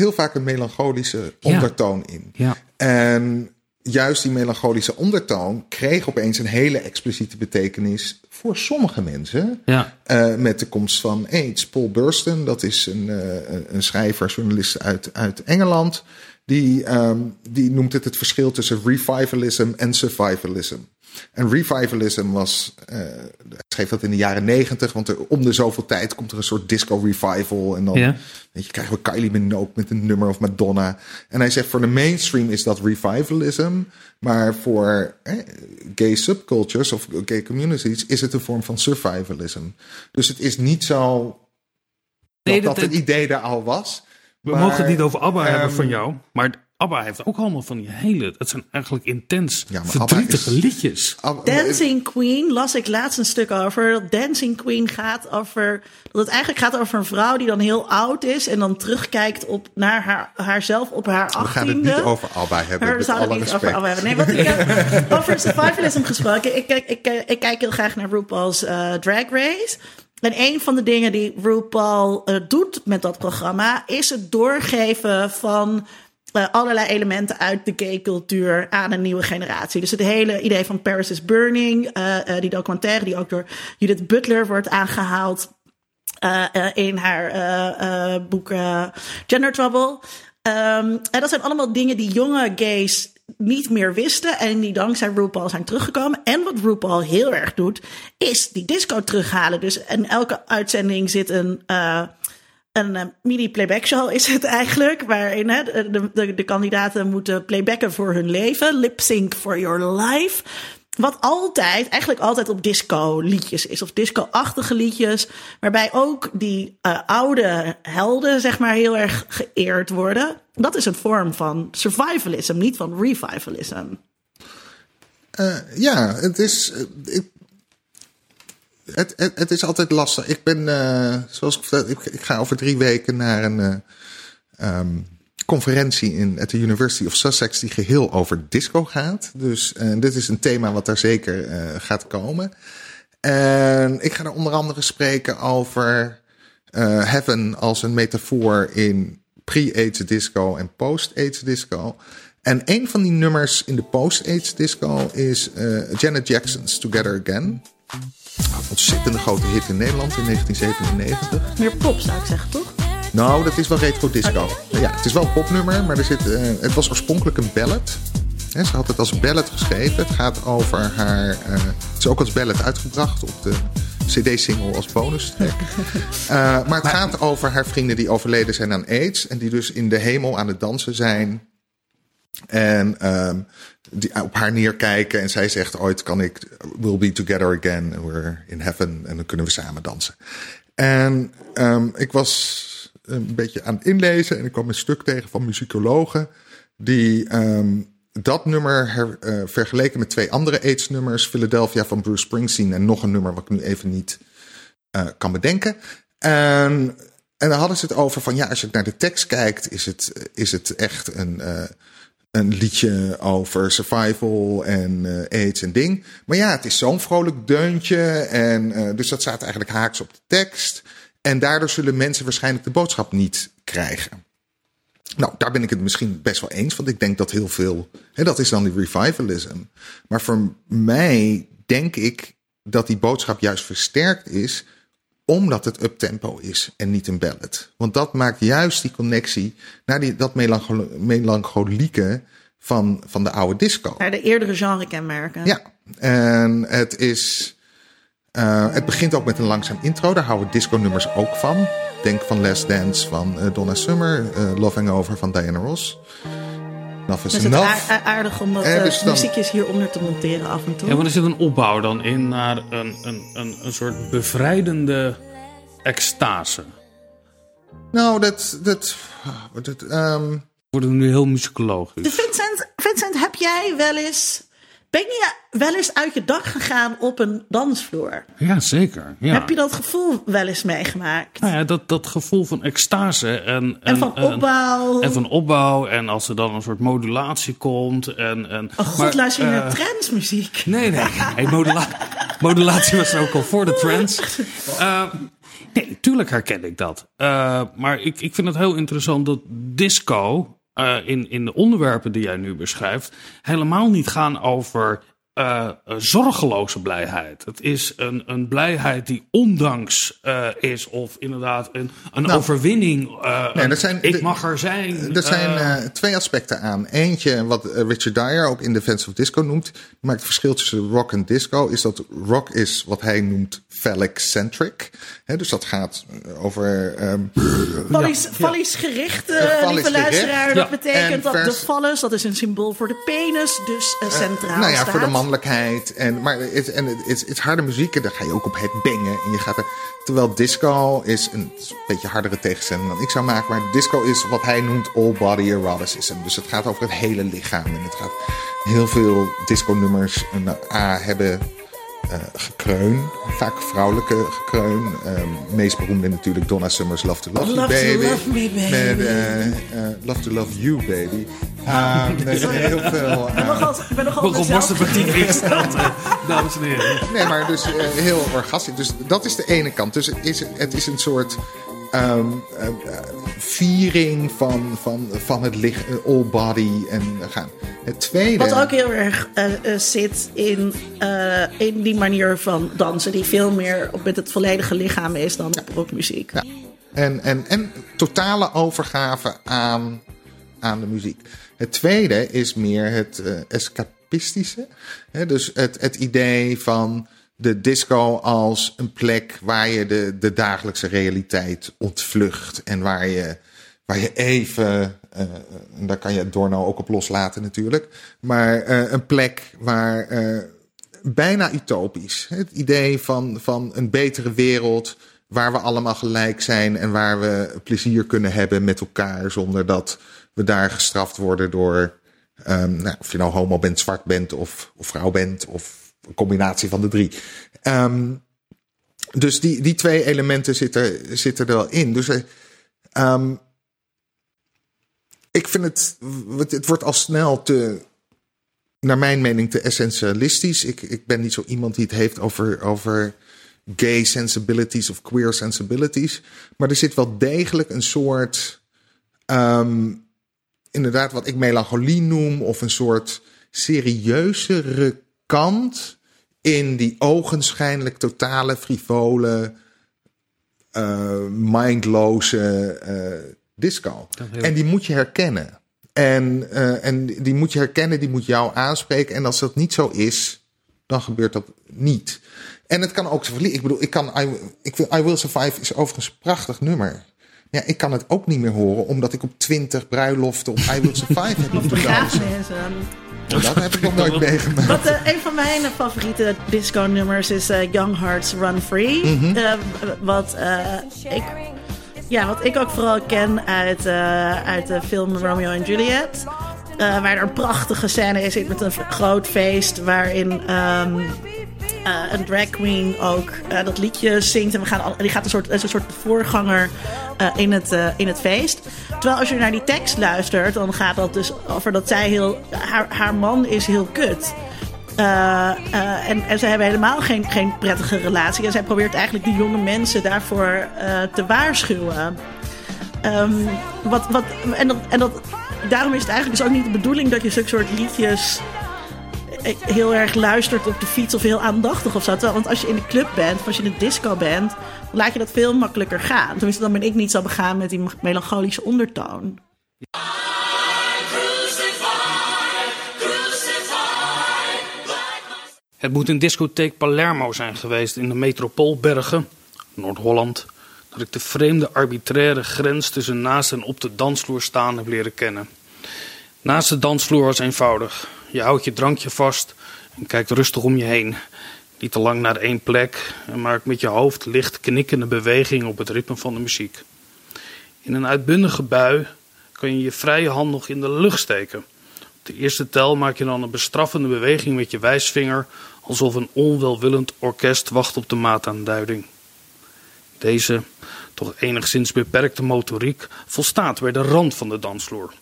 C: Heel vaak een melancholische
A: Ja.
C: ondertoon in.
A: Ja.
C: En juist die melancholische ondertoon kreeg opeens een hele expliciete betekenis voor sommige mensen.
A: Ja.
C: Eh, met de komst van AIDS. Paul Burston, dat is een, eh, een schrijver, journalist uit, uit Engeland. Die, ehm, die noemt het het verschil tussen revivalism en survivalism. En revivalism was, eh, hij schreef dat in de jaren negentig, want er, om de zoveel tijd komt er een soort disco revival. En dan
A: Ja.
C: weet je, krijgen we Kylie Minogue met een nummer of Madonna. En hij zegt voor de mainstream is dat revivalism, maar voor eh, gay subcultures of gay communities is het een vorm van survivalism. Dus het is niet zo dat
A: Nee,
C: dat,
A: dat-
C: het idee er al was.
A: We
C: Maar,
A: mogen het niet over ABBA hebben
C: ehm,
A: van jou. Maar ABBA heeft ook allemaal van die hele... Het zijn eigenlijk intens
C: Ja,
A: verdrietige
C: is-
A: liedjes.
D: Dancing Queen las ik laatst een stuk over. Dat Dancing Queen gaat over. Dat het eigenlijk gaat over een vrouw die dan heel oud is. En dan terugkijkt op, naar haar, haarzelf op haar
C: We
D: achttiende.
C: gaan het niet over ABBA hebben,
D: we zouden het niet
C: respect.
D: over ABBA hebben. Nee, wat ik heb over survivalism gesproken. Ik, kijk- ik, kijk- ik kijk heel graag naar RuPaul's eh, Drag Race. En een van de dingen die RuPaul eh, doet met dat programma... is het doorgeven van allerlei elementen uit de gay cultuur aan een nieuwe generatie. Dus het hele idee van Paris is Burning, eh, eh, die documentaire die ook door Judith Butler wordt aangehaald eh, in haar boek Gender Trouble. Ehm, en dat zijn allemaal dingen die jonge gays niet meer wisten en die dankzij RuPaul zijn teruggekomen. En wat RuPaul heel erg doet, is die disco terughalen. Dus in elke uitzending zit een, een eh, mini-playback show, is het eigenlijk. Waarin hè, de, de, de kandidaten moeten playbacken voor hun leven. Lip sync for your life. Wat altijd, eigenlijk altijd op disco liedjes is. Of disco-achtige liedjes. Waarbij ook die eh, oude helden, zeg maar, heel erg geëerd worden. Dat is een vorm van survivalism, niet van revivalism.
C: Eh, ja, het is. ik, het, het, is altijd lastig. Ik ben, eh, zoals ik vertelde, ik, ga over drie weken naar een eh, ehm, conferentie in, at the University of Sussex die geheel over disco gaat. Dus dit is een thema wat daar zeker eh, gaat komen. En ik ga er onder andere spreken over heaven als een metafoor in pre-AIDS disco en post-AIDS disco. En een van die nummers in de post-AIDS disco is Janet Jackson's Together Again. Een ontzettende grote hit in Nederland in 1997.
D: Meer pop, zou ik zeggen, toch?
C: Nou, dat is wel retro disco. Ja, het is wel een popnummer, maar er zit, eh, het was oorspronkelijk een ballad. Hè, ze had het als ballad geschreven. Het gaat over haar. eh, het is ook als ballad uitgebracht op de CD-single als bonus track. Eh, maar het gaat over haar vrienden die overleden zijn aan AIDS. En die dus in de hemel aan het dansen zijn. En ehm, die op haar neerkijken. En zij zegt ooit kan ik, we'll be together again. We're in heaven. En dan kunnen we samen dansen. En ehm, ik was een beetje aan het inlezen. En ik kwam een stuk tegen van muzikologen. Die ehm, dat nummer her, eh, vergeleken met twee andere AIDS-nummers. Philadelphia van Bruce Springsteen. En nog een nummer wat ik nu even niet eh, kan bedenken. En, en dan hadden ze het over van ja, als je naar de tekst kijkt, is het, is het echt een, eh, een liedje over survival en eh, AIDS en ding. Maar ja, het is zo'n vrolijk deuntje. En eh, dus dat staat eigenlijk haaks op de tekst. En daardoor zullen mensen waarschijnlijk de boodschap niet krijgen. Nou, daar ben ik het misschien best wel eens, want ik denk dat heel veel, hè, dat is dan die revivalism. Maar voor mij denk ik dat die boodschap juist versterkt is, omdat het uptempo is en niet een ballad. Want dat maakt juist die connectie naar die, dat melanchol- melancholieke van, van de oude disco.
D: Naar de eerdere genre-kenmerken.
C: Ja, en het is. eh, het begint ook met een langzaam intro. Daar houden disco-nummers ook van. Denk van Last Dance van eh, Donna Summer. eh, Love Hangover van Diana Ross. Enough is
D: het is
C: enough.
D: aar- aardig om dat
C: Eh, dus dan-
D: muziekjes hieronder te monteren af en toe.
A: Ja, maar er zit een opbouw dan in naar een, een, een, een soort bevrijdende extase.
C: Nou, dat. dat, dat ehm,
A: Worden we nu heel muzikologisch.
D: Vincent, Vincent, heb jij wel eens Ben je wel eens uit je dak gegaan op een dansvloer?
A: Ja, zeker. Ja.
D: Heb je dat gevoel wel eens meegemaakt?
A: Nou ja, dat, dat gevoel van extase en,
D: en, van opbouw.
A: En, van opbouw. En als er dan een soort modulatie komt. En, en,
D: oh god, luister je uh, naar transmuziek?
A: Nee, nee. hey, modula modulatie was ook al voor de trance. Uh, nee, tuurlijk herken ik dat. Uh, maar ik, ik vind het heel interessant dat disco... Uh, in, in de onderwerpen die jij nu beschrijft, helemaal niet gaan over uh, zorgeloze blijheid. Het is een, een blijheid die ondanks uh, is, of inderdaad een, een nou, overwinning. Uh, nee,
C: zijn,
A: ik mag er zijn.
C: Er zijn twee aspecten aan. Eentje, wat Richard Dyer ook in Defense of Disco noemt, maakt het verschil tussen rock en disco, is dat rock is wat hij noemt phallic-centric. dus dat gaat over. Um,
D: Fallies, gericht, lieve luisteraar. Dat betekent dat de phallus, dat is een symbool voor de penis, dus centraal.
C: nou ja,
D: staat.
C: voor de mannelijkheid. En, maar het, en het, het, het harde muziek, en daar ga je ook op het bengen. En je gaat er, terwijl disco is een, beetje hardere tegenstelling dan ik zou maken. Maar disco is wat hij noemt all body eroticism. Dus het gaat over het hele lichaam. En het gaat heel veel disco-nummers een A hebben uh, gekreun. Vaak vrouwelijke gekreun. Um, meest beroemde natuurlijk Donna Summer's Love to Love,
D: love
C: You Baby.
D: To love me, baby.
C: Met uh, uh, Love to Love You Baby. Um, er zijn heel veel...
D: ik ben nogal, ik ben nogal
A: dames en heren.
C: Nee, maar dus heel orgastisch. Dus dat is de ene kant. Dus het is, het is een soort... Um, uh, viering van, van, van het licht, all body en gaan. Het tweede.
D: Wat ook heel erg uh, uh, zit in, in die manier van dansen, die veel meer op met het volledige lichaam is dan.
C: Ja. En, en, en totale overgave aan, aan de muziek. Het tweede is meer het escapistische. Hè? Dus het, het idee van de disco als een plek waar je de, de dagelijkse realiteit ontvlucht. En waar je, waar je even, uh, en daar kan je Dorno ook op loslaten natuurlijk. Maar uh, een plek waar uh, bijna utopisch. Het idee van, van een betere wereld waar we allemaal gelijk zijn. En waar we plezier kunnen hebben met elkaar zonder dat we daar gestraft worden door... Um, nou, of je nou homo bent, zwart bent of, of vrouw bent of combinatie van de drie. Um, dus die, die twee elementen zitten, zitten er wel in. Dus um, ik vind het, het wordt al snel te, naar mijn mening, te essentialistisch. Ik, ik ben niet zo iemand die het heeft over, over gay sensibilities of queer sensibilities. Maar er zit wel degelijk een soort, um, inderdaad, wat ik melancholie noem, of een soort serieuzere kant in die ogenschijnlijk totale, frivole, uh, mindloze uh, disco. En die moet je herkennen. En, uh, en die moet je herkennen, die moet jou aanspreken. En als dat niet zo is, dan gebeurt dat niet. En het kan ook zo Ik bedoel, ik kan. I, ik I Will Survive is overigens een prachtig nummer. Ja, ik kan het ook niet meer horen, omdat ik op twintig bruiloften op I Will Survive heb moeten dansen. Dat heb ik nog nooit meegemaakt.
D: Wat, uh, een van mijn favoriete disco-nummers is uh, Young Hearts Run Free. Mm -hmm. uh, wat, ik, ja, wat ik ook vooral ken uit, uit de film Romeo en Juliet. waar er een prachtige scène is met een groot feest waarin um, uh, een drag queen ook uh, dat liedje zingt. En we gaan, die gaat een soort, een soort voorganger uh, in, het, in het feest. Terwijl als je naar die tekst luistert, dan gaat dat dus over dat zij heel. Haar, haar man is heel kut. en, en ze hebben helemaal geen, geen prettige relatie. En zij probeert eigenlijk die jonge mensen daarvoor te waarschuwen. Um, wat, wat, en dat, en dat, daarom is het eigenlijk dus ook niet de bedoeling dat je zulke soort liedjes heel erg luistert op de fiets of heel aandachtig of zo. Want als je in de club bent, of als je in de disco bent, laat je dat veel makkelijker gaan. Tenminste, dan ben ik niet zo begaan met die melancholische ondertoon.
A: Het moet een discotheek Palermo zijn geweest in de metropoolbergen, Noord-Holland, dat ik de vreemde arbitraire grens tussen naast en op de dansvloer staan heb leren kennen. Naast de dansvloer was eenvoudig. Je houdt je drankje vast en kijkt rustig om je heen. Niet te lang naar één plek en maakt met je hoofd licht knikkende bewegingen op het ritme van de muziek. In een uitbundige bui kan je je vrije hand nog in de lucht steken. de eerste tel maak je dan een bestraffende beweging met je wijsvinger, alsof een onwelwillend orkest wacht op de maataanduiding. Deze, toch enigszins beperkte motoriek volstaat bij de rand van de dansvloer.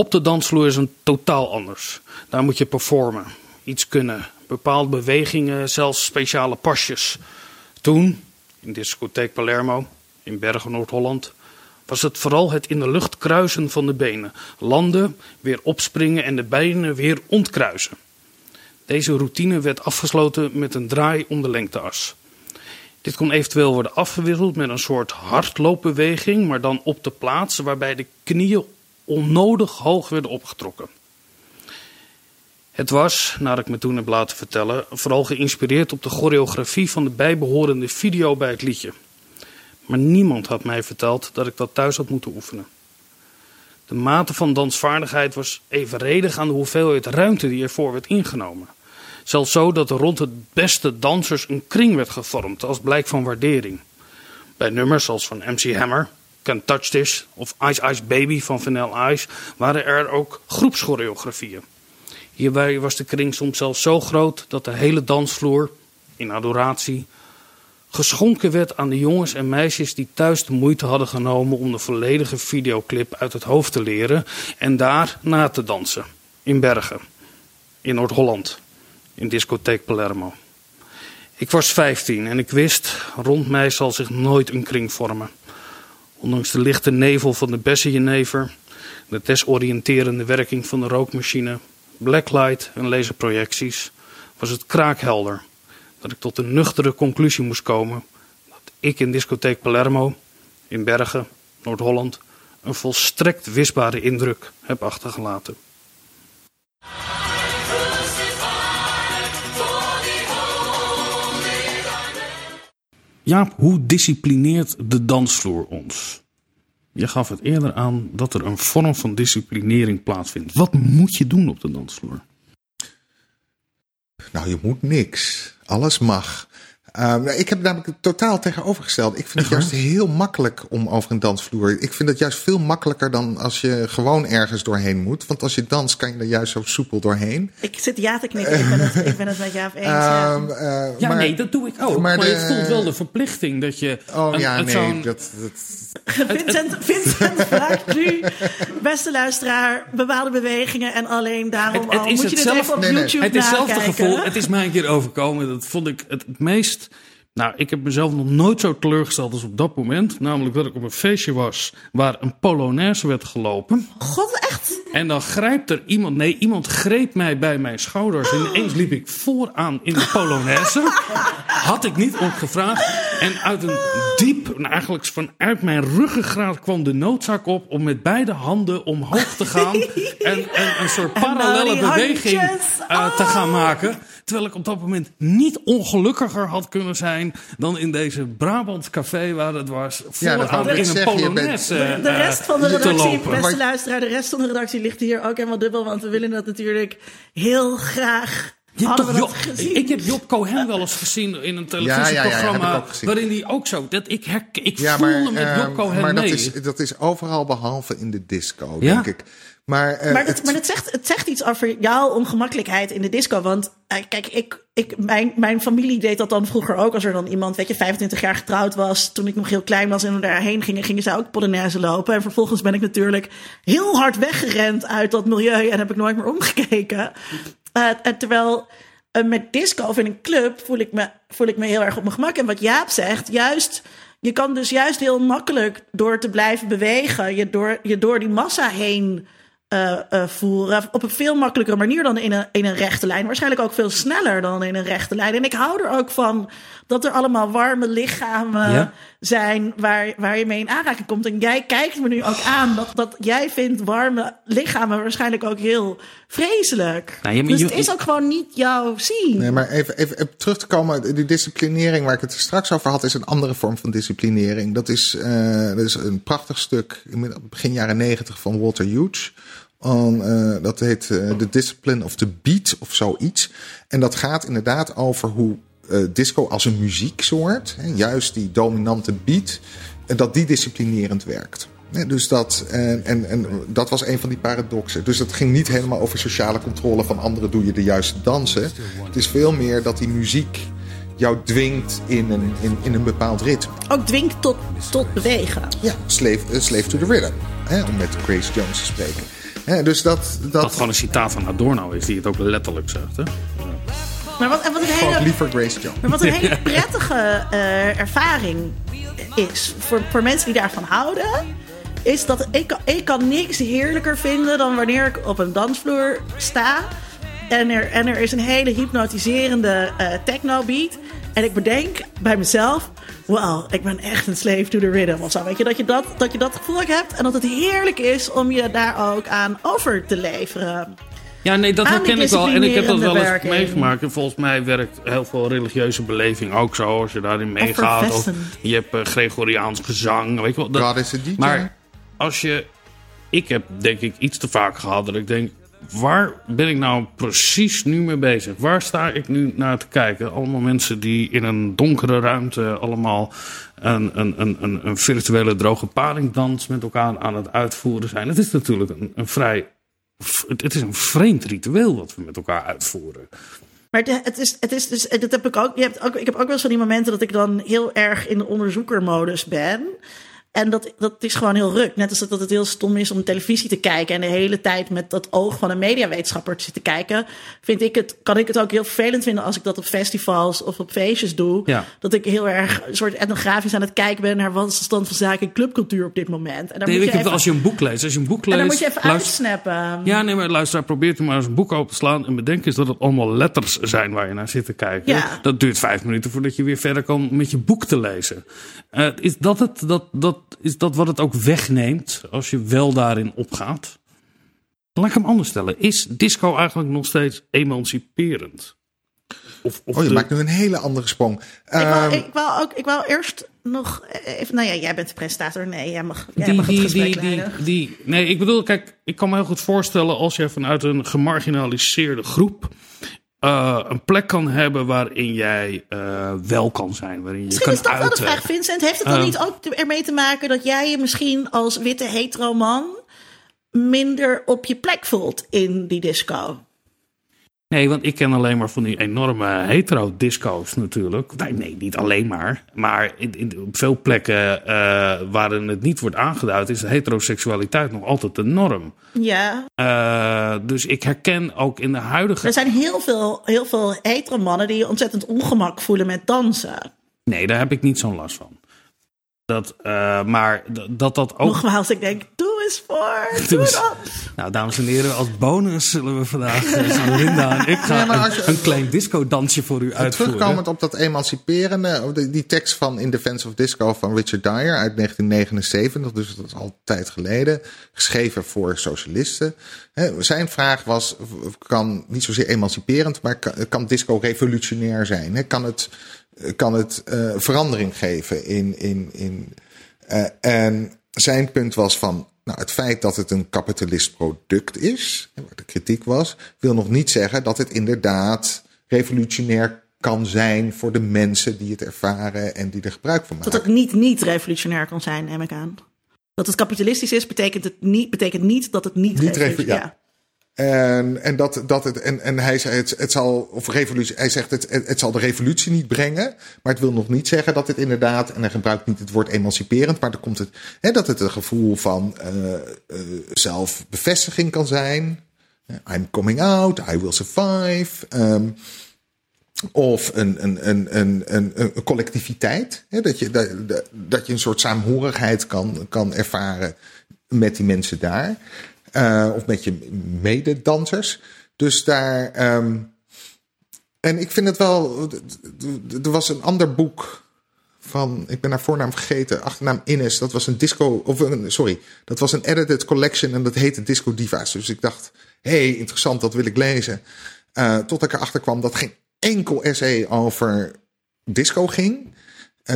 A: Op de dansvloer is een totaal anders. Daar moet je performen, iets kunnen, bepaalde bewegingen, zelfs speciale pasjes. Toen, in discotheek Palermo, in Bergen, Noord-Holland, was het vooral het in de lucht kruisen van de benen. Landen, weer opspringen en de benen weer ontkruisen. Deze routine werd afgesloten met een draai om de lengteas. Dit kon eventueel worden afgewisseld met een soort hardloopbeweging, maar dan op de plaats waarbij de knieën onnodig hoog werden opgetrokken. Het was, naar ik me toen heb laten vertellen, vooral geïnspireerd op de choreografie van de bijbehorende video bij het liedje. Maar niemand had mij verteld dat ik dat thuis had moeten oefenen. De mate van dansvaardigheid was evenredig aan de hoeveelheid ruimte die ervoor werd ingenomen. Zelfs zo dat er rond het beste dansers een kring werd gevormd als blijk van waardering. Bij nummers als van MC Hammer, Can't Touch This of Ice Ice Baby van Vanilla Ice waren er ook groepschoreografieën. Hierbij was de kring soms zelfs zo groot dat de hele dansvloer, in adoratie, geschonken werd aan de jongens en meisjes die thuis de moeite hadden genomen om de volledige videoclip uit het hoofd te leren en daar na te dansen. In Bergen, in Noord-Holland, in discotheek Palermo. Ik was 15 en ik wist, rond mij zal zich nooit een kring vormen. Ondanks de lichte nevel van de bessenjenever, de desoriënterende werking van de rookmachine, blacklight en laserprojecties, was het kraakhelder dat ik tot de nuchtere conclusie moest komen dat ik in discotheek Palermo, in Bergen, Noord-Holland, een volstrekt wisbare indruk heb achtergelaten. Jaap, hoe disciplineert de dansvloer ons? Je gaf het eerder aan dat er een vorm van disciplinering plaatsvindt. Wat moet je doen op de dansvloer?
C: Nou, je moet niks. Alles mag. Um, ik heb namelijk het totaal tegenovergesteld. Ik vind het juist heel makkelijk om over een dansvloer. Ik vind het juist veel makkelijker dan als je gewoon ergens doorheen moet. Want als je danst, kan je er juist zo soepel doorheen.
D: Ik zit ja te knikken. Ik ben het, ik ben het met Jaap eens. ja,
A: um, uh, ja maar, nee, dat doe ik ook. Maar, maar de, voelt wel de verplichting dat je.
C: Oh een, ja, nee. Dat, dat...
D: Vincent, Vincent vraagt nu, beste luisteraar, bepaalde bewegingen en alleen daarom het, het al. Moet je dit zelf, even op nee, YouTube nee.
A: Het is hetzelfde gevoel. Het is mij een keer overkomen. Dat vond ik het meest nou, ik heb mezelf nog nooit zo teleurgesteld als op dat moment. Namelijk dat ik op een feestje was waar een polonaise werd gelopen.
D: God, echt?
A: En dan grijpt er iemand, nee, iemand greep mij bij mijn schouders. En ineens liep ik vooraan in de polonaise. Had ik niet opgevraagd. En uit een diep, nou eigenlijk vanuit mijn ruggengraat kwam de noodzaak op om met beide handen omhoog te gaan. en, en een soort parallele beweging uh, te gaan maken. Terwijl ik op dat moment niet ongelukkiger had kunnen zijn dan in deze Brabant café waar het was. Ja, in een Polonaise
D: de, de, rest van de redactie, beste luisteraar, de rest van de redactie ligt hier ook helemaal dubbel. Want we willen dat natuurlijk heel graag Job,
A: ik heb Job Cohen wel eens gezien in een televisieprogramma. Ja, ja, waarin hij ook zo. Dat ik herk, ik voel hem met Job ehm, Cohen
C: maar
A: mee.
C: Dat is, dat is overal behalve in de disco, denk ik. Maar,
D: uh, maar, het, maar het, zegt, het zegt iets over jouw ongemakkelijkheid in de disco. Want uh, kijk, ik, ik, mijn, mijn familie deed dat dan vroeger ook. Als er dan iemand, weet je, 25 jaar getrouwd was. Toen ik nog heel klein was en we daarheen gingen, gingen zij ook Polonaise lopen. En vervolgens ben ik natuurlijk heel hard weggerend uit dat milieu en heb ik nooit meer omgekeken. Uh, terwijl met disco of in een club voel ik, me, voel ik me heel erg op mijn gemak. En wat Jaap zegt, juist... Je kan dus juist heel makkelijk door te blijven bewegen, je door, je door die massa heen uh, uh, voeren. Op een veel makkelijkere manier dan in een, in een rechte lijn. Waarschijnlijk ook veel sneller dan in een rechte lijn. En ik hou er ook van dat er allemaal warme lichamen zijn waar, waar je mee in aanraking komt. En jij kijkt me nu ook aan dat, dat jij vindt warme lichamen waarschijnlijk ook heel vreselijk. Nou, dus het is ook gewoon niet jouw zien.
C: Nee, maar even, even, even, terug te komen. Die disciplinering waar ik het straks over had, is een andere vorm van disciplinering. Dat is, uh, dat is een prachtig stuk in begin jaren negentig van Walter Hughes. Um, uh, dat heet uh, The Discipline of the Beat of zoiets. En dat gaat inderdaad over hoe uh, disco als een muzieksoort, hè, juist die dominante beat, dat die disciplinerend werkt. Nee, dus dat, en, en, en dat was een van die paradoxen. Dus het ging niet helemaal over sociale controle van anderen doe je de juiste dansen. Het is veel meer dat die muziek jou dwingt in een, in, in een bepaald ritme.
D: Ook dwingt tot, tot bewegen.
C: Ja, slave, slave to the rhythm. Hè, om met Grace Jones te spreken. Hè, dus dat, dat,
A: Dat gewoon een citaat van Adorno is, die het ook letterlijk zegt. Hè?
D: Maar wat, en wat een hele,
C: liever Grace Jones.
D: maar wat een hele prettige eh, ervaring is voor, voor mensen die daarvan houden, is dat ik, ik kan niks heerlijker vinden dan wanneer ik op een dansvloer sta en er, en er is een hele hypnotiserende eh techno beat. En ik bedenk bij mezelf, wow, ik ben echt een slave to the rhythm of zo. Weet je, dat je dat, dat je dat gevoel ook hebt en dat het heerlijk is om je daar ook aan over te leveren.
A: Ja, nee, dat herken ik wel. En ik heb dat wel eens meegemaakt. En volgens mij werkt heel veel religieuze beleving ook zo. Als je daarin meegaat. Of je hebt eh, Gregoriaans gezang. Weet je wel. Dat-
C: God is a DJ.
A: Maar als je... Ik heb denk ik iets te vaak gehad dat ik denk... Waar ben ik nou precies nu mee bezig? Waar sta ik nu naar te kijken? Allemaal mensen die in een donkere ruimte allemaal een, een, een, een, virtuele droge paringdans met elkaar aan het uitvoeren zijn. Het is natuurlijk een, een vrij... Het is een vreemd ritueel wat we met elkaar uitvoeren.
D: Maar het is, het is dus, dat heb ik ook, je hebt ook. Ik heb ook wel eens van die momenten dat ik dan heel erg in de onderzoekermodus ben. En dat, dat is gewoon heel ruk. Net als dat het heel stom is om televisie te kijken en de hele tijd met dat oog van een mediawetenschapper te zitten kijken. Vind ik het, kan ik het ook heel vervelend vinden als ik dat op festivals of op feestjes doe.
A: Ja.
D: Dat ik heel erg een soort etnografisch aan het kijken ben naar wat is de stand van zaken in clubcultuur op dit moment. En dan
A: Nee,
D: moet je even,
A: als je een boek leest, als je een boek
D: en
A: leest,
D: dan moet je even
A: luister-
D: uitsnappen.
A: Ja, nee, maar luister, probeer u maar eens een boek open te slaan en bedenk eens dat het allemaal letters zijn waar je naar zit te kijken.
D: Ja.
A: Dat duurt vijf minuten voordat je weer verder kan met je boek te lezen. Eh, is, dat het, dat, dat, is dat wat het ook wegneemt als je wel daarin opgaat? Laat ik hem anders stellen. Is disco eigenlijk nog steeds emanciperend? Of, of
C: Oh, je
A: de-
C: maakt nu een hele andere sprong.
D: Ik
C: Ehm,
D: wou, ik, wou ook, ik wou eerst nog even. Nou ja, jij bent de presentator. Nee, jij mag, jij
A: die,
D: mag het
A: die,
D: gesprek
A: die, die, die, nee, ik bedoel, kijk, ik kan me heel goed voorstellen als je vanuit een gemarginaliseerde groep eh, een plek kan hebben waarin jij eh, wel kan zijn, waarin je
D: Misschien
A: kan
D: is dat wel de vraag, Vincent. Heeft het dan
A: Ehm.
D: niet ook ermee te maken dat jij je misschien als witte hetero man minder op je plek voelt in die disco?
A: Nee, want ik ken alleen maar van die enorme hetero-disco's natuurlijk. Nee, nee, niet alleen maar. Maar in, in, op veel plekken eh, waarin het niet wordt aangeduid, is heteroseksualiteit nog altijd de norm.
D: Ja,
A: Eh, dus ik herken ook in de huidige
D: er zijn heel veel, heel veel hetero mannen die ontzettend ongemak voelen met dansen.
A: Nee, daar heb ik niet zo'n last van. Dat, eh, maar dat dat ook.
D: Nogmaals, ik denk, doe eens voor, doe, dat.
A: Nou, dames en heren, als bonus zullen we vandaag, eh, Linda en ik, gaan
C: je-
A: een, een klein disco-dansje voor u uitvoeren.
C: Terugkomend op dat emanciperende, of die, die tekst van In Defense of Disco van Richard Dyer uit 1979, dus dat is al een tijd geleden, geschreven voor socialisten. Hè, Zijn vraag was, kan niet zozeer emanciperend, maar kan, kan disco revolutionair zijn? Hè? Kan het, kan het eh, verandering geven in. in, in eh, en zijn punt was van. Nou, het feit dat het een kapitalist product is, waar de kritiek was, wil nog niet zeggen dat het inderdaad revolutionair kan zijn voor de mensen die het ervaren en die er gebruik van maken.
D: Dat het niet niet revolutionair kan zijn, neem ik aan. Dat het kapitalistisch is, betekent, het niet, betekent niet dat het niet,
C: Niet
D: revolutionair
C: revo- ja. En, en, dat, dat het, en, en hij zei, het, het zal, of revolutie, hij zegt, het, het, zal de revolutie niet brengen. Maar het wil nog niet zeggen dat het inderdaad, en hij gebruikt niet het woord emanciperend, maar dan komt het, hè, dat het een gevoel van eh, eh, zelfbevestiging kan zijn. I'm coming out, I will survive. Ehm, of een, een, een, een, een, een collectiviteit. Hè, dat, je, dat- dat je een soort saamhorigheid kan, kan ervaren met die mensen daar. Eh, of met je mededansers. Dus daar. ehm, en ik vind het wel. Er was een ander boek van. Ik ben haar voornaam vergeten. Achternaam Ines. Dat was een disco. Of een, sorry. Dat was een edited collection. En dat heette Disco Diva's. Dus ik dacht. Hey, interessant. Dat wil ik lezen. Eh, tot ik erachter kwam dat geen enkel essay over disco ging.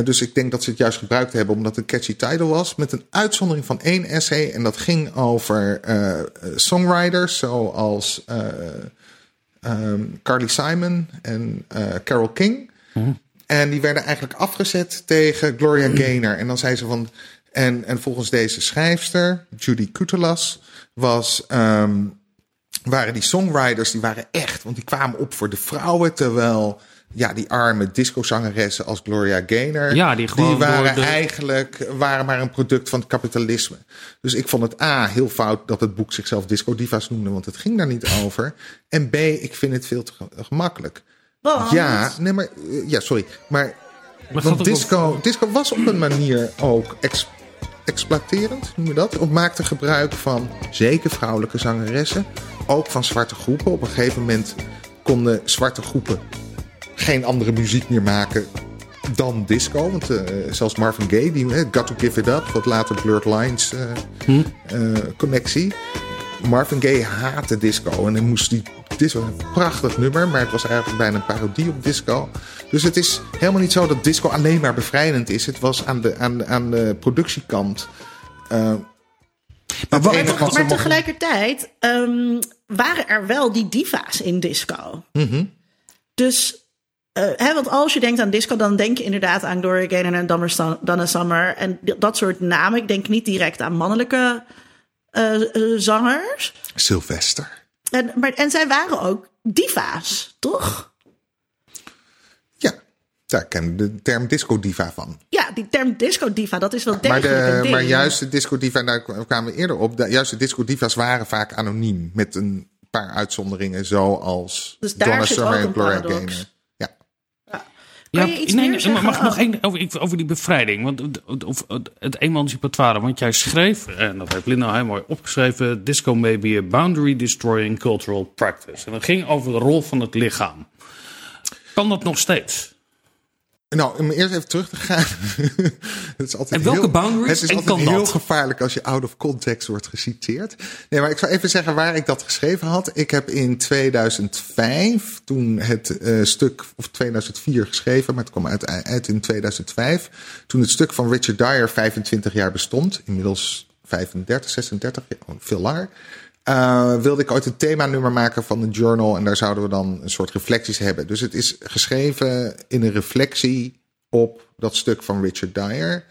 C: Dus ik denk dat ze het juist gebruikt hebben omdat het een catchy title was. Met een uitzondering van één essay. En dat ging over eh, eh, songwriters zoals eh, ehm, Carly Simon en eh, Carole King. En die werden eigenlijk afgezet tegen Gloria Gaynor. En dan zei ze van. En, en volgens deze schrijfster, Judy Kutelas, was, ehm, waren die songwriters, die waren echt, want die kwamen op voor de vrouwen, terwijl ja, die arme discozangeressen als Gloria Gaynor,
A: Ja, die
C: waren
A: de-
C: eigenlijk waren maar een product van het kapitalisme. Dus ik vond het A, heel fout dat het boek zichzelf Disco Divas noemde, want het ging daar niet over. En B, ik vind het veel te ge- gemakkelijk.
D: Want-
C: Ja, nee, maar, eh, ja, sorry. Maar, want disco, disco was op een manier ook ex- exploiterend, noem je dat? Of maakte gebruik van zeker vrouwelijke zangeressen, ook van zwarte groepen. Op een gegeven moment konden zwarte groepen geen andere muziek meer maken dan disco. Want eh, zelfs Marvin Gaye, die eh, Got To Give It Up, wat later Blurred Lines eh, eh, connectie. Marvin Gaye haatte disco en hij moest die disco een prachtig nummer, maar het was eigenlijk bijna een parodie op disco. Dus het is helemaal niet zo dat disco alleen maar bevrijdend is. Het was aan de, aan, aan de productiekant.
A: Maar
C: het
A: wat-
D: Maar tegelijkertijd ehm, waren er wel die diva's in disco.
C: Mhm.
D: Dus, eh, hè, want als je denkt aan disco, dan denk je inderdaad aan Gloria Gaynor en Donna Sum- Donna Summer en dat soort namen. Ik denk niet direct aan mannelijke eh, eh, zangers.
C: Sylvester.
D: En, maar, en zij waren ook diva's, toch?
C: Ja, daar ken de term disco diva van.
D: Ja, die term disco diva, dat is wel
C: Maar,
D: degelijk een
C: de,
D: ding.
C: maar juist de disco diva, daar kwamen we eerder op. De, juist de disco divas waren vaak anoniem. Met een paar uitzonderingen, zoals
D: Dus
C: Donna Summer en
D: een
C: Gloria
D: paradox.
C: Ja.
D: Kan je iets
A: nee,
D: meer
A: nee,
D: zeggen?
A: mag nog één over, over die bevrijding. Want, het- of het, het emancipatoire. Want jij schreef, en dat heeft Linda heel mooi opgeschreven... Disco may be a boundary-destroying cultural practice. En dat ging over de rol van het lichaam. Kan dat nog steeds?
C: Nou, om eerst even terug te gaan. het is altijd
A: En welke
C: heel,
A: boundaries
C: Het is altijd heel
A: dat?
C: gevaarlijk als je out of context wordt geciteerd. Nee, maar ik zal even zeggen waar ik dat geschreven had. Ik heb in 2005, toen het eh, stuk, of 2004 geschreven, maar het kwam uit, uit in 2005. Toen het stuk van Richard Dyer 25 jaar bestond. Inmiddels 35, 36, ja, oh, veel langer. Eh, wilde ik ooit een themanummer maken van een journal. En daar zouden we dan een soort reflecties hebben. Dus het is geschreven in een reflectie op dat stuk van Richard Dyer.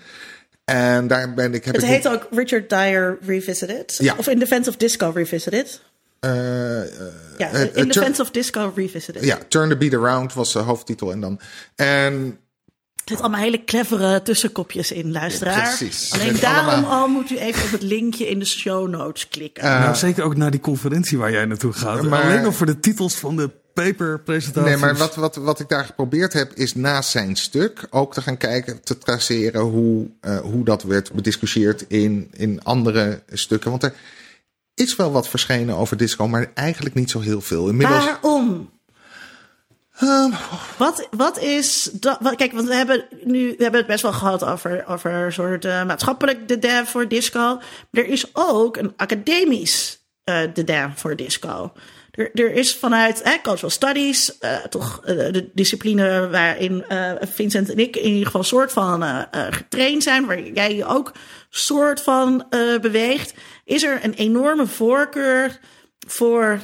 C: En daar ben ik. Heb
D: Het
C: ik
D: heet ook Richard Dyer Revisited.
C: Ja.
D: Of In Defense of Disco Revisited.
C: eh, eh,
D: Ja, In Defense of Disco Revisited.
C: ja, Turn the Beat Around was de hoofdtitel. En dan. En
D: Er zitten allemaal hele clevere tussenkopjes in, luisteraar.
C: Precies.
D: Alleen daarom
C: allemaal-
D: al moet u even op het linkje in de show notes klikken.
A: nou, zeker ook naar die conferentie waar jij naartoe gaat.
C: Maar-
A: Alleen al voor de titels van de paperpresentaties.
C: Nee, maar wat, wat, wat ik daar geprobeerd heb, is naast zijn stuk ook te gaan kijken, te traceren hoe, eh, hoe dat werd bediscussieerd in, in andere stukken. Want er is wel wat verschenen over disco, maar eigenlijk niet zo heel veel. Inmiddels.
D: Waarom?
C: Ehm,
D: Wat, wat is dat? Kijk, want we hebben nu we hebben het best wel gehad over, over een soort eh, maatschappelijk dédain voor disco. Er is ook een academisch eh dédain voor disco. Er, er is vanuit cultural studies eh, toch de discipline waarin Vincent en ik in ieder geval soort van getraind zijn, waar jij je ook soort van beweegt, is er een enorme voorkeur voor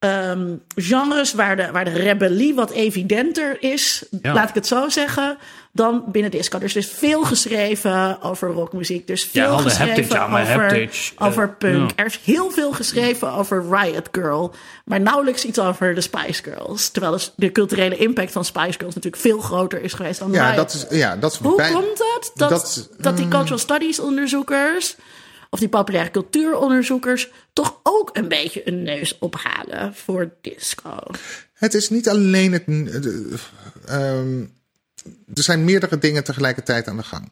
D: ehm, genres waar de, waar de rebellie wat evidenter is,
A: Ja.
D: laat ik het zo zeggen, dan binnen disco. Dus er is veel geschreven over rockmuziek. Er is veel
A: Ja,
D: geschreven
A: ja, maar
D: over,
A: eh,
D: over punk. Er is heel veel geschreven over Riot Girl, maar nauwelijks iets over de Spice Girls. Terwijl dus de culturele impact van Spice Girls natuurlijk veel groter is geweest dan
C: ja,
D: Riot
C: dat is, ja, dat is
D: hoe
C: bij-
D: komt het dat,
C: dat
D: dat, die cultural studies onderzoekers of die populaire cultuuronderzoekers toch ook een beetje een neus ophalen voor disco?
C: Het is niet alleen het. de- ehm, er zijn meerdere dingen tegelijkertijd aan de gang.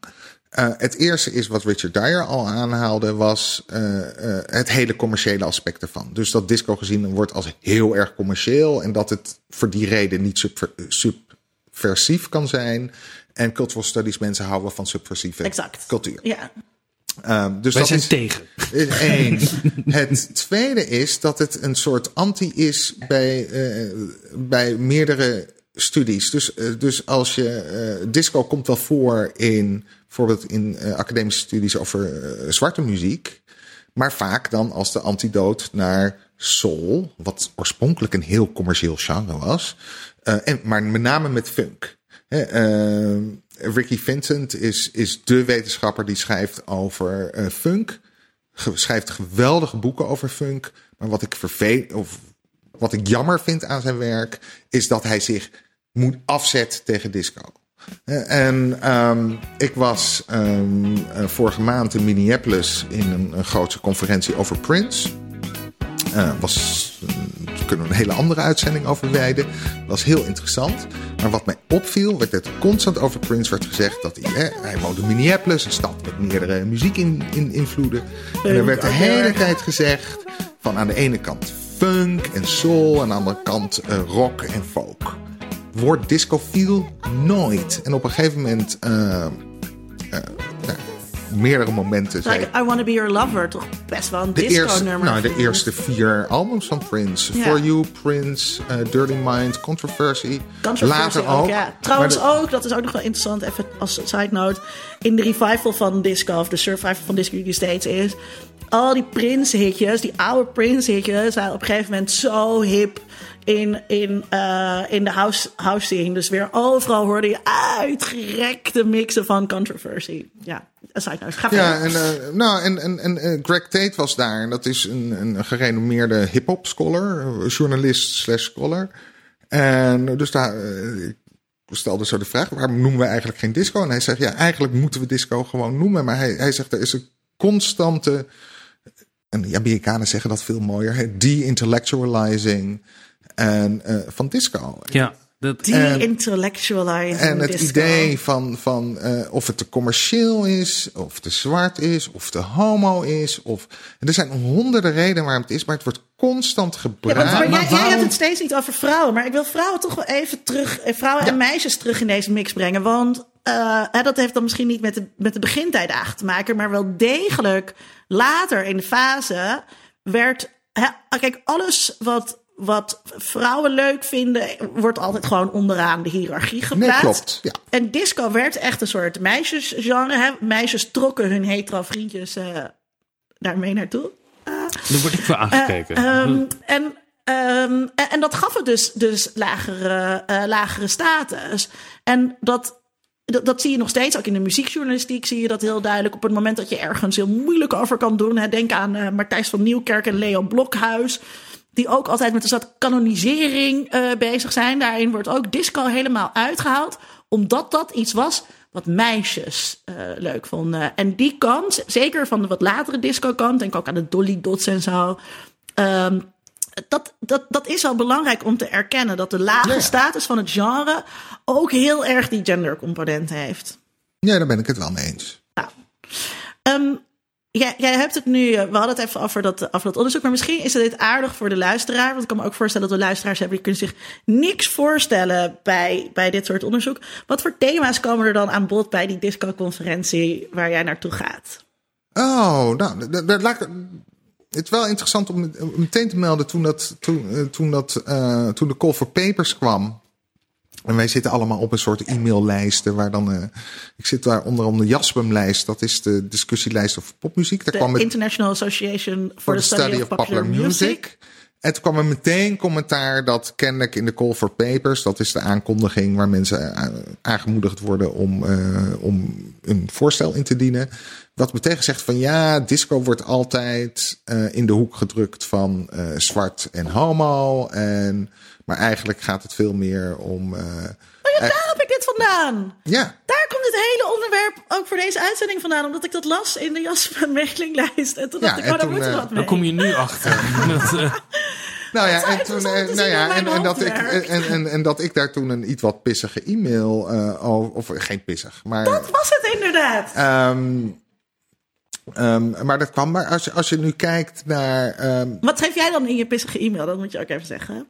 C: Eh, het eerste is wat Richard Dyer al aanhaalde, was eh, eh, het hele commerciële aspect ervan. Dus dat disco gezien wordt als heel erg commercieel en dat het voor die reden niet subver- subversief kan zijn. En cultural studies mensen houden van subversieve
D: Exact.
C: cultuur.
D: Ja.
C: Ehm, dus
A: Wij
C: dat
A: zijn
C: is,
A: tegen.
C: één. Het tweede is dat het een soort anti is bij, eh, bij meerdere studies. Dus, eh, dus als je. eh, disco komt wel voor in bijvoorbeeld in eh, academische studies over eh, zwarte muziek. Maar vaak dan als de antidoot naar soul, wat oorspronkelijk een heel commercieel genre was. eh, en, maar met name met funk. Hè, eh, Ricky Vincent is, is de wetenschapper die schrijft over uh, funk. Schrijft geweldige boeken over funk. Maar wat ik vervel of wat ik jammer vind aan zijn werk, is dat hij zich moet afzetten tegen disco. Uh, en um, ik was um, uh, vorige maand in Minneapolis in een, grote conferentie over Prince. Was daar kunnen we een hele andere uitzending over wijden. Dat was heel interessant. Maar wat mij opviel, werd het constant over Prince werd gezegd dat hij, hè, hij woonde in Minneapolis, een stad met meerdere muziekinvloeden. In, in en er werd de hele tijd gezegd van aan de ene kant funk en soul en aan de andere kant uh, rock en folk. Woord disco viel nooit. En op een gegeven moment uh, uh, meerdere momenten.
D: Like, I Wanna Be Your Lover, toch best wel een disco-nummer.
C: Nou, de eerste vier albums van Prince. Ja. For You, Prince, uh, Dirty Mind, Controversy.
D: Controversy
C: Later ook. ook
D: ja. Trouwens de... ook, dat is ook nog wel interessant, even als side note. In de revival van disco, of de survival van disco die steeds is... Al die Prince-hitjes, die oude Prince-hitjes... waren op een gegeven moment zo hip in, in, uh, in de house, scene. Dus weer overal hoorde je uitgerekte mixen van controversy. Ja, ik nou eens
C: Ja, en, uh, nou, en, en, en uh, Greg Tate was daar. En dat is een, een gerenommeerde hip-hop scholar, journalist slash scholar. En dus daar, ik stelde zo de vraag: waarom noemen we eigenlijk geen disco? En hij zegt: ja, eigenlijk moeten we disco gewoon noemen. Maar hij, hij zegt: er is een constante. En de Amerikanen zeggen dat veel mooier: de-intellectualizing en, uh, van disco.
A: Ja.
D: De-intellectualizing.
C: En het
D: disco.
C: idee van, van uh, of het te commercieel is, of te zwart is, of te homo is. Of, er zijn honderden redenen waarom het is, maar het wordt constant gebruikt.
D: Ja, maar, maar jij, jij hebt het steeds niet over vrouwen, maar ik wil vrouwen toch wel even terug, vrouwen ja. en meisjes terug in deze mix brengen. Want uh, dat heeft dan misschien niet met de, met de begintijd te maken, maar wel degelijk later in de fase werd. Kijk, alles wat wat vrouwen leuk vinden, wordt altijd gewoon onderaan de hiërarchie geplaatst.
C: Nee, klopt, ja.
D: En disco werd echt een soort meisjesgenre. Hè? Meisjes trokken hun hetero vriendjes uh, daarmee naartoe. Uh,
A: Daar word ik voor aangekeken.
D: Uh, um, en, um, en, en, dat gaf het dus, dus lagere, uh, lagere status. En dat dat, zie je nog steeds. Ook in de muziekjournalistiek zie je dat heel duidelijk. Op het moment dat je ergens heel moeilijk over kan doen. Hè, denk aan uh, Martijs van Nieuwkerk en Leo Blokhuis die ook altijd met een soort kanonisering uh, bezig zijn. Daarin wordt ook disco helemaal uitgehaald, omdat dat iets was wat meisjes uh, leuk vonden. En die kant, zeker van de wat latere disco-kant, denk ook aan de Dolly Dots en zo. Um, dat, dat, dat is wel belangrijk om te erkennen dat de lage ja. status van het genre ook heel erg die gendercomponent heeft.
C: Ja, daar ben ik het wel mee eens.
D: Nou, um, Jij, jij hebt het nu, we hadden het even over dat, over dat onderzoek, maar misschien is het aardig voor de luisteraar. Want ik kan me ook voorstellen dat we luisteraars hebben die kunnen zich niks voorstellen bij, bij dit soort onderzoek. Wat voor thema's komen er dan aan bod bij die disco-conferentie waar jij naartoe gaat?
C: Oh, nou, dat, dat, dat, het is wel interessant om meteen te melden toen, dat, toen, toen, dat, uh, toen de call for papers kwam. En wij zitten allemaal op een soort e-maillijsten waar dan. Uh, ik zit daar onder de Jaspum-lijst. Dat is de discussielijst over popmuziek. Daar
D: de
C: kwam het,
D: International Association for, for the Study, Study of, Popular, Popular Music. Music.
C: Toen kwam er meteen commentaar dat kennelijk in de call for papers, dat is de aankondiging waar mensen aangemoedigd worden om, uh, om een voorstel in te dienen. Wat meteen zegt van ja, disco wordt altijd uh, in de hoek gedrukt van uh, zwart en homo. En, maar eigenlijk gaat het veel meer om.
D: Oh ja, daar heb ik dit vandaan.
C: Ja.
D: Daar komt dit hele onderwerp ook voor deze uitzending vandaan. Omdat ik dat las in de Jasper Mailinglijst. En toen
C: ja,
D: dacht ik, oh, daar moeten we wat mee.
A: Daar kom je nu achter. met, uh...
C: Nou ja, en, toen, nou ja en, en, dat ik, en, en, en dat ik daar toen een iets wat pissige e-mail, uh, of, of geen pissig, maar...
D: Dat was het inderdaad.
C: Um, Um, maar dat kwam maar als je, als je nu kijkt naar. Um...
D: Wat schreef jij dan in je pissige e-mail? Dat moet je ook even zeggen.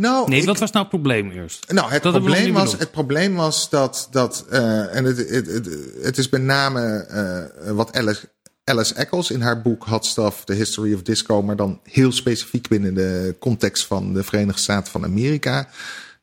C: Nou,
A: nee, ik, wat was nou het probleem eerst?
C: Nou, het,
A: dat
C: probleem was, het probleem was dat. dat uh, en het, het, het, het, is met name uh, wat Alice, Alice Eccles in haar boek Hot Stuff, The History of Disco, maar dan heel specifiek binnen de context van de Verenigde Staten van Amerika.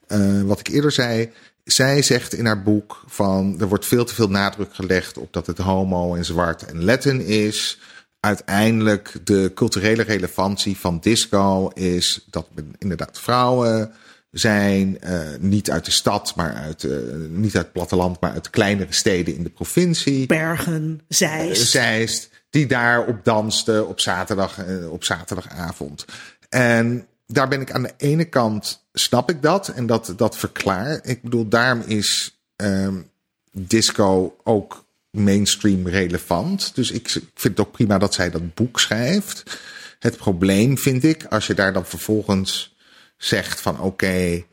C: Uh, wat ik eerder zei, zij zegt in haar boek van er wordt veel te veel nadruk gelegd op dat het homo en zwart en Latin is. Uiteindelijk de culturele relevantie van disco is dat inderdaad vrouwen zijn uh, niet uit de stad, maar uit, uh, niet uit het platteland, maar uit kleinere steden in de provincie.
D: Bergen, Zeist.
C: Zeist, die daar op dansten op, zaterdag, op zaterdagavond. En daar ben ik aan de ene kant, snap ik dat en dat, dat verklaar. Ik bedoel, daarom is um, disco ook mainstream relevant. Dus ik, vind het ook prima dat zij dat boek schrijft. Het probleem vind ik, als je daar dan vervolgens zegt van oké,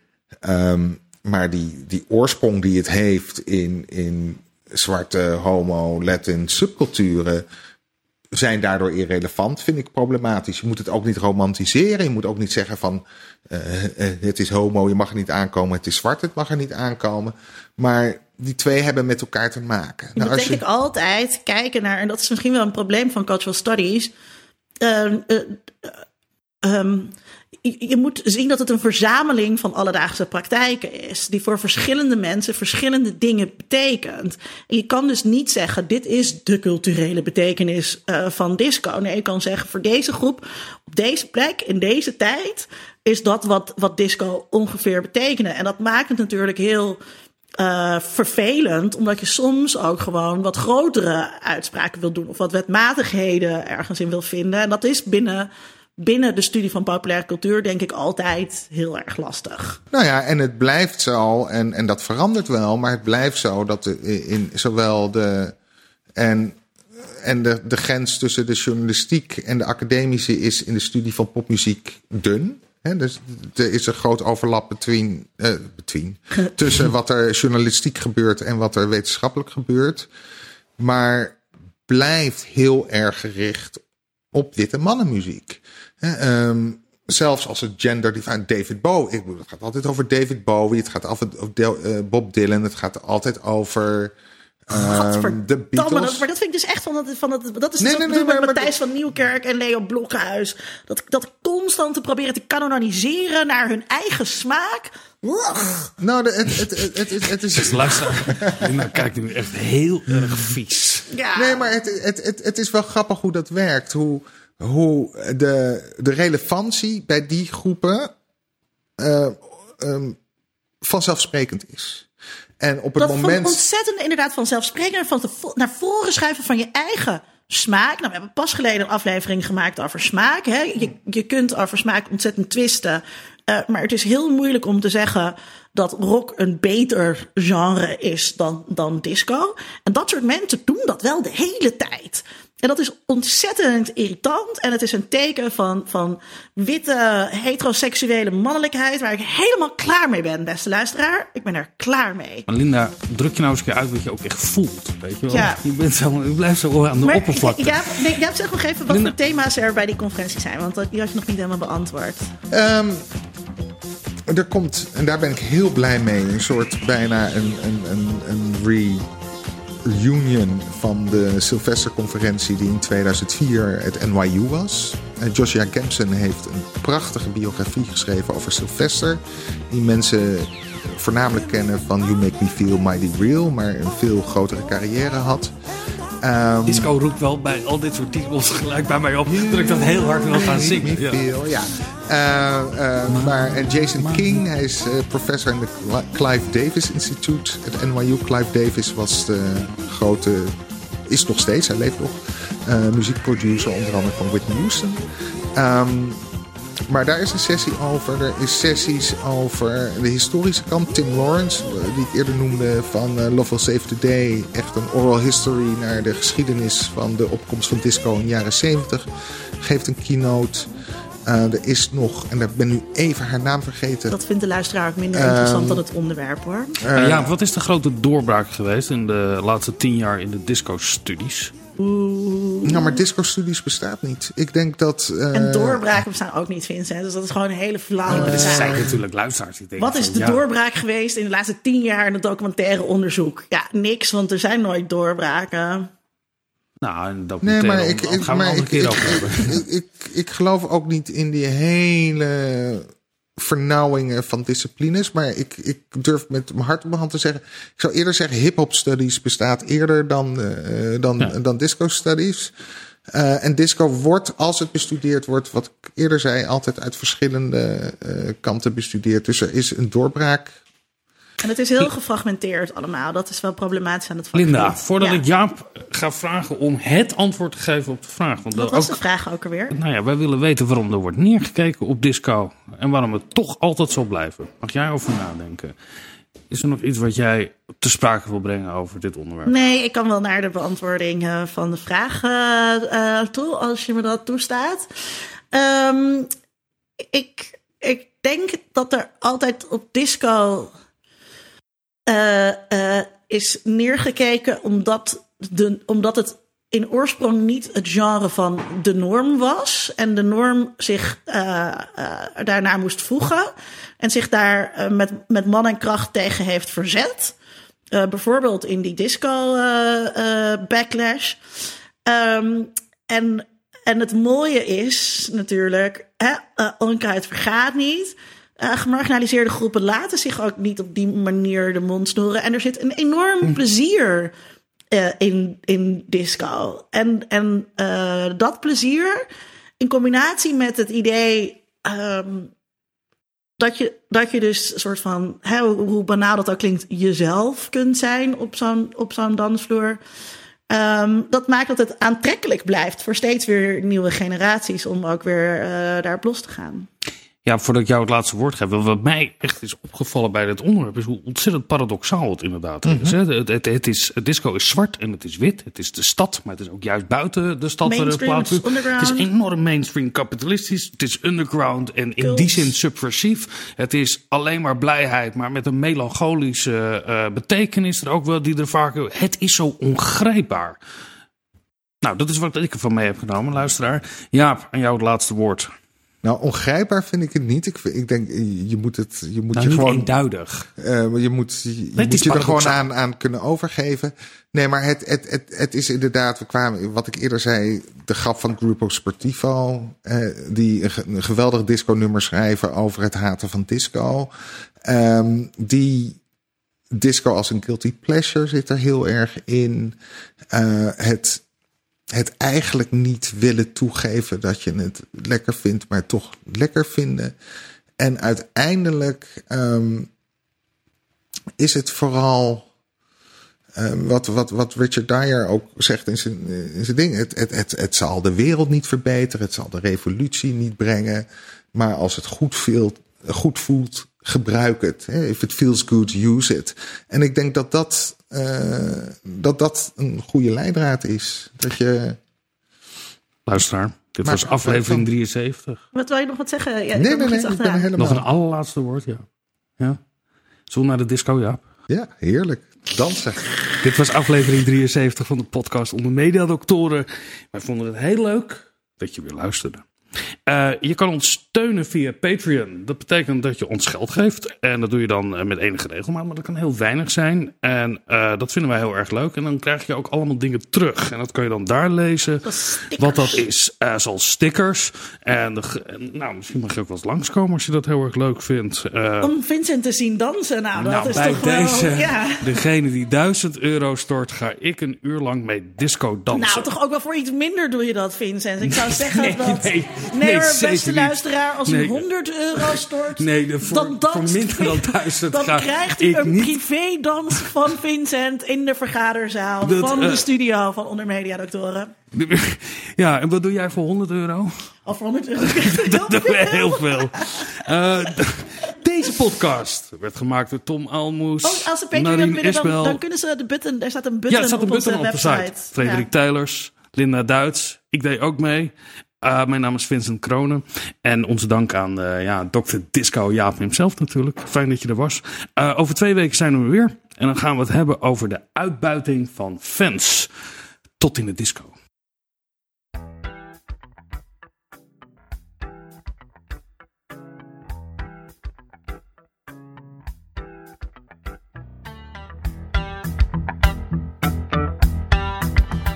C: um, maar die, die oorsprong die het heeft in, in zwarte homo, Latin subculturen zijn daardoor irrelevant, vind ik problematisch. Je moet het ook niet romantiseren. Je moet ook niet zeggen van uh, het is homo, je mag er niet aankomen. Het is zwart, het mag er niet aankomen. Maar die twee hebben met elkaar te maken.
D: Nou, moet denk je... ik altijd kijken naar, en dat is misschien wel een probleem van cultural studies. Uh, um, je moet zien dat het een verzameling van alledaagse praktijken is, die voor verschillende mensen verschillende dingen betekent. En je kan dus niet zeggen: dit is de culturele betekenis uh, van disco. Nee, je kan zeggen: voor deze groep, op deze plek, in deze tijd, is dat wat, wat disco ongeveer betekende. En dat maakt het natuurlijk heel. Uh, vervelend, omdat je soms ook gewoon wat grotere uitspraken wil doen of wat wetmatigheden ergens in wil vinden. En dat is binnen binnen de studie van populaire cultuur denk ik altijd heel erg lastig.
C: Nou ja, en het blijft zo, en, en dat verandert wel, maar het blijft zo dat de, in zowel de. En, en de, de grens tussen de journalistiek en de academische is in de studie van popmuziek dun. He, dus er is een groot overlap between, between, tussen wat er journalistiek gebeurt en wat er wetenschappelijk gebeurt. Maar blijft heel erg gericht op witte mannenmuziek. Um, zelfs als het gender van David Bowie. Ik bedoel, het gaat altijd over David Bowie. Het gaat altijd over uh, Bob Dylan. Het gaat altijd over. Um, de Beatles.
D: maar dat vind ik dus echt van dat, van dat, dat is nee, nee, nee, maar, Matthijs van Nieuwkerk en Leo Blokhuis. Dat, dat constant te proberen te kanoniseren naar hun eigen smaak.
C: Nou, het, het, het, het, het is.
A: Luister, nou kijkt nu echt heel erg vies.
C: Ja. Nee, maar het, het, het, het is wel grappig hoe dat werkt. Hoe, hoe de, de relevantie bij die groepen uh, um, vanzelfsprekend is. En op het
D: dat
C: moment.
D: Dat ontzettend inderdaad vanzelfsprekend. Van naar voren schuiven van je eigen smaak. Nou, we hebben pas geleden een aflevering gemaakt over smaak. Hè? Je, je kunt over smaak ontzettend twisten. Uh, maar het is heel moeilijk om te zeggen dat rock een beter genre is dan, dan disco. En dat soort mensen doen dat wel de hele tijd. En dat is ontzettend irritant. En het is een teken van, van witte, heteroseksuele mannelijkheid. Waar ik helemaal klaar mee ben, beste luisteraar. Ik ben er klaar mee.
A: Maar Linda, druk je nou eens een keer uit wat je ook echt voelt. Weet je wel? Ja. Je, bent zo, je blijft zo aan de maar, oppervlakte.
D: Ja, nee, jij zeg nog even wat voor thema's er bij die conferentie zijn. Want die had je nog niet helemaal beantwoord.
C: Um, er komt, en daar ben ik heel blij mee, een soort bijna een, een, een, een re Union van de Sylvester-conferentie die in 2004 het NYU was. En Joshua Kempson heeft een prachtige biografie geschreven over Sylvester. Die mensen voornamelijk kennen van You Make Me Feel Mighty Real, maar een veel grotere carrière had.
A: Um, Disco roept wel bij al dit soort titels gelijk bij mij op dat ik dat heel hard wil gaan zingen.
C: Ja. Uh, uh, maar, en Jason King, hij is professor in de Clive Davis Institute. Het NYU Clive Davis was de grote, is nog steeds, hij leeft nog, muziekproducer onder andere van Whitney Houston. Um, maar daar is een sessie over. Er is sessies over de historische kant. Tim Lawrence, die ik eerder noemde van uh, Love Will Save Today. Echt een oral history naar de geschiedenis van de opkomst van disco in de jaren 70. Geeft een keynote. Uh, er is nog, en daar ben nu even haar naam vergeten.
D: Dat vindt de luisteraar ook minder interessant uh, dan het onderwerp hoor.
A: Uh, ja, wat is de grote doorbraak geweest in de laatste tien jaar in de disco-studies?
C: Nou, maar disco-studies bestaat niet. Ik denk dat...
D: Uh... En doorbraken bestaan ook niet, Vincent. Dus dat is gewoon een hele flauwe
A: uh, zijn natuurlijk luisteraars. Die
D: Wat is de ja. doorbraak geweest in de laatste tien jaar in het documentaire onderzoek? Ja, niks, want er zijn nooit doorbraken.
A: Nou, dat nee, maar ik, ik, gaan we maar ik, keer
C: ik,
A: over hebben.
C: Ik, ik, ik geloof ook niet in die hele vernauwingen van disciplines. Maar ik, ik durf met mijn hart op mijn hand te zeggen. Ik zou eerder zeggen: hip-hop studies bestaat eerder dan, uh, dan, ja. dan disco studies. Uh, en disco wordt, als het bestudeerd wordt, wat ik eerder zei, altijd uit verschillende uh, kanten bestudeerd. Dus er is een doorbraak.
D: En het is heel gefragmenteerd allemaal. Dat is wel problematisch aan het vakgebied.
A: Linda, voordat ja. ik Jaap ga vragen om het antwoord te geven op de vraag.
D: Want Wat was ook, de vraag ook alweer?
A: Nou ja, wij willen weten waarom er wordt neergekeken op disco. En waarom het toch altijd zal blijven. Mag jij over nadenken? Is er nog iets wat jij te sprake wil brengen over dit onderwerp?
D: Nee, ik kan wel naar de beantwoording uh, van de vraag uh, toe, als je me dat toestaat. Um, ik, ik denk dat er altijd op disco uh, is neergekeken omdat, de, omdat het in oorsprong niet het genre van de norm was. En de norm zich uh, uh, daarnaar moest voegen. En zich daar met, met man en kracht tegen heeft verzet. bijvoorbeeld in die disco backlash. Um, en, en het mooie is natuurlijk, hè, vergaat niet. Gemarginaliseerde groepen laten zich ook niet op die manier de mond snoeren. En er zit een enorm hm. plezier uh, in, in disco. En, en uh, dat plezier in combinatie met het idee um, dat, je, dat je dus een soort van, hè, hoe banaal dat ook klinkt, jezelf kunt zijn op zo'n, op zo'n dansvloer. Um, dat maakt dat het aantrekkelijk blijft voor steeds weer nieuwe generaties om ook weer daarop los te gaan.
A: Ja, voordat ik jou het laatste woord geef. Wat mij echt is opgevallen bij dit onderwerp is hoe ontzettend paradoxaal het inderdaad is. Mhm. Het, het, het, is. het disco is zwart en het is wit. Het is de stad, maar het is ook juist buiten de stad waar het plaatsvindt. Het is enorm mainstream kapitalistisch. Het is underground en in die zin subversief. Het is alleen maar blijheid, maar met een melancholische uh, betekenis er ook wel die er vaak. Het is zo ongrijpbaar. Nou, dat is wat ik ervan mee heb genomen, luisteraar. Jaap, aan jou het laatste woord.
C: Nou, ongrijpbaar vind ik het niet. Ik, ik denk, je moet het, je moet
A: nou,
C: je
A: gewoon.
C: eenduidig. Uh, je moet je, moet je er gewoon aan, aan kunnen overgeven. Nee, maar het, het, het, het is inderdaad, we kwamen, wat ik eerder zei, de grap van Grupo Sportivo. Uh, die een, geweldig disco-nummer schrijven over het haten van disco. Um, die disco als een guilty pleasure zit er heel erg in. Uh, het het eigenlijk niet willen toegeven dat je het lekker vindt, maar toch lekker vinden. En uiteindelijk um, is het vooral um, wat, wat, wat Richard Dyer ook zegt in zijn, in zijn ding. Het, het, het, het zal de wereld niet verbeteren, het zal de revolutie niet brengen. Maar als het goed, voelt, goed voelt, gebruik het. If it feels good, use it. En ik denk dat dat dat dat een goede leidraad is. Dat je.
A: Luisteraar, dit was aflevering 73.
D: Wat wil je nog wat zeggen? Ja,
C: nee, nee, nee. Helemaal...
A: Nog een allerlaatste woord, ja. ja. Zullen naar de disco, ja?
C: Ja, heerlijk. Dansen.
A: dit was aflevering 73 van de podcast onder mediadoktoren. Wij vonden het heel leuk dat je weer luisterde. Uh, je kan ons steunen via Patreon. Dat betekent dat je ons geld geeft. En dat doe je dan uh, met enige regelmaat, maar dat kan heel weinig zijn. En uh, dat vinden wij heel erg leuk. En dan krijg je ook allemaal dingen terug. En dat kan je dan daar lezen. Wat dat is. zoals stickers. En de, nou, misschien mag je ook wel eens langskomen als je dat heel erg leuk vindt.
D: Om Vincent te zien dansen. Nou, dat nou, is
A: bij
D: toch
A: deze,
D: wel, ja.
A: degene die 1000 euro stort, ga ik een uur lang mee disco dansen.
D: Nou, toch ook wel voor iets minder doe je dat, Vincent. Ik zou zeggen
A: nee,
D: dat...
A: Nee,
D: Nee, nee beste luisteraar, als u 100 euro stort,
A: nee, voor, dan, danst, voor minder dan 1000
D: dan krijgt u een privédans van Vincent in de vergaderzaal dat, van uh, de studio van Onder Media Doctoren.
A: Ja, en wat doe jij voor 100 euro?
D: Of voor 100 euro.
A: dat doen we heel veel. Uh, deze podcast werd gemaakt door Tom Almoes.
D: Oh, als ze Patreon willen, dan, dan, kunnen ze de button. Er staat een button,
A: ja, staat een
D: op,
A: button
D: op
A: de
D: website.
A: site. Frederik ja. Taylors, Linda Duits. Ik deed ook mee. Uh, mijn naam is Vincent Kronen. En onze dank aan uh, ja, Dr. Disco Jaap hemzelf natuurlijk. Fijn dat je er was. Uh, over twee weken zijn we weer. En dan gaan we het hebben over de uitbuiting van fans. Tot in de disco.